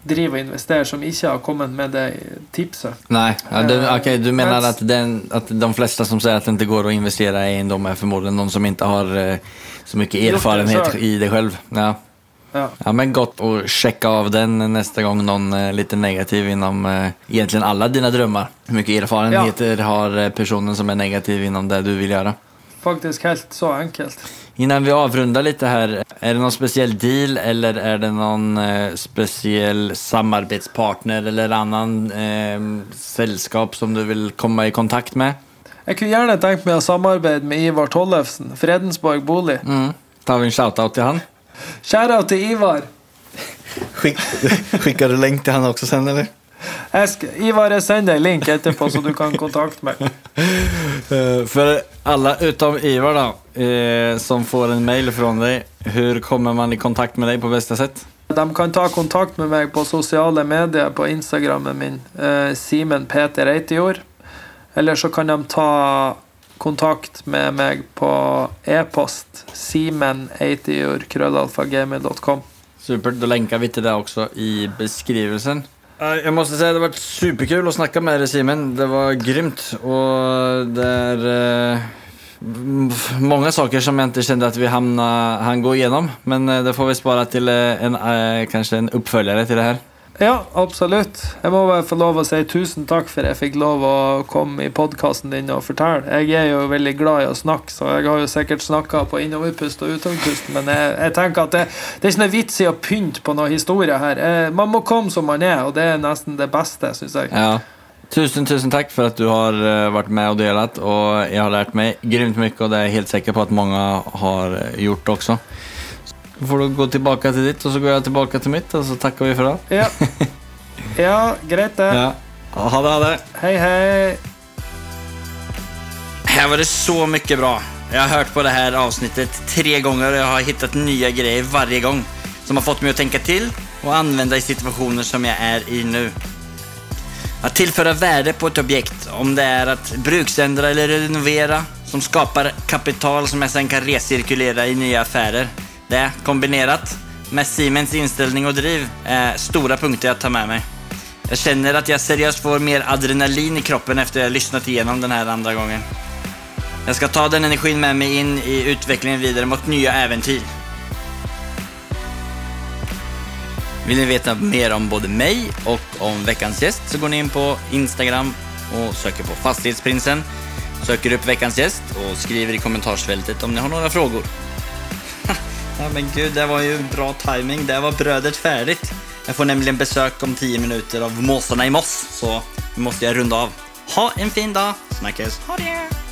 driver og investerer, som ikke har kommet med det tipset. Nei, ja, du, Eh, okej, du mener at, den, at, de fleste som sier at det ikke går å investere i eiendom, er formodentlig noen som ikke har eh, så mye erfarenhet i det selv? Ja. Ja. ja, men Godt å sjekke av den neste gang noen är litt negativ innom eh, alle dine drömmar. Hur mye erfarenheter har eh, personen som er negativ innom det du vil göra? Faktisk helt så enkelt. Innan vi avrundar lite här, är det någon speciell deal eller är det någon eh, speciell samarbetspartner eller annan eh, sällskap som du vill komma i kontakt med? Jeg kunne gjerne tenkt meg å samarbeide med Ivar Tollefsen, Fredensborg bolig. Mm. Tar vi en shoutout til han? Shoutout til Ivar. Skick, skickar du länk till han också sen eller? Jeg skal, Ivar, jeg sender deg en link etterpå, så du kan kontakte meg. Eh, för alla utom Ivar då, eh, som får en mail från dig, hur kommer man i kontakt med dig på bästa sätt? De kan ta kontakt med meg på sosiale medier, på Instagrammen min, eh, Simen Peter Eitejord. Eller så kan de ta kontakt med meg på e-post. simeneitior.krøllalfagmail.com. Supert, Da lenker vi til det også i beskrivelsen. Eh, må si det har vært superkul å snakke med dig Simen. Det var grymt Og det er uh, mange saker som jeg ikke kjente at vi hamna, han går gjennom. Men eh, det får vi spare till eh, en, uh, kanskje en oppfølger til det här. Ja, absolutt. Jeg må bare få lov å si tusen takk for jeg fikk lov å komme i podkasten din og fortelle. Jeg er jo veldig glad i å snakke, så jeg har jo sikkert snakka på innoverpust og utoverpust, men jeg, jeg tenker at det, det er ikke noe vits i å pynte på noe historie her. Eh, Man må komme som man er, og det er nesten det beste, syns jeg. Ja. Tusen, tusen takk for at du har vært med og delat og jeg har lært meg grymt mye, og det er jeg helt sikker på at mange har eh, gjort också. Så får du gå tilbake til ditt og så går jeg tilbake til mitt og så takker vi for det. Ja, ja greit det. Ja. Ha det, ha det. Hei, hei. Her var det så mye bra. Jeg har hørt på det her avsnittet tre ganger, og jeg har funnet nye greier hver gang som har fått meg å tenke til og anvende i situasjoner som jeg er i nå. Å tilføre verdi på et objekt, om det er å bruksendre eller renovera, som skapar kapital som jeg sen kan resirkulere i nye affärer. Det, kombinerat med Siemens inställning och driv, är stora punkter jag tar med mig. Jag känner att jag seriöst får mer adrenalin i kroppen efter jag lyssnat igenom den här andra gången. Jag ska ta den energin med mig in i utvecklingen vidare mot nya äventyr. Vill ni veta mer om både mig och om veckans gäst så går ni in på Instagram och söker på Fastighetsprinsen. Söker upp veckans gäst och skriver i kommentarsfältet om ni har några frågor. ja men gud, det var ju bra timing. Där var brödet färdigt. Jag får nämligen besök om 10 minuter av måsarna i Moss, så nu måste jag runda av. Ha en fin dag. Snackas. Ha det!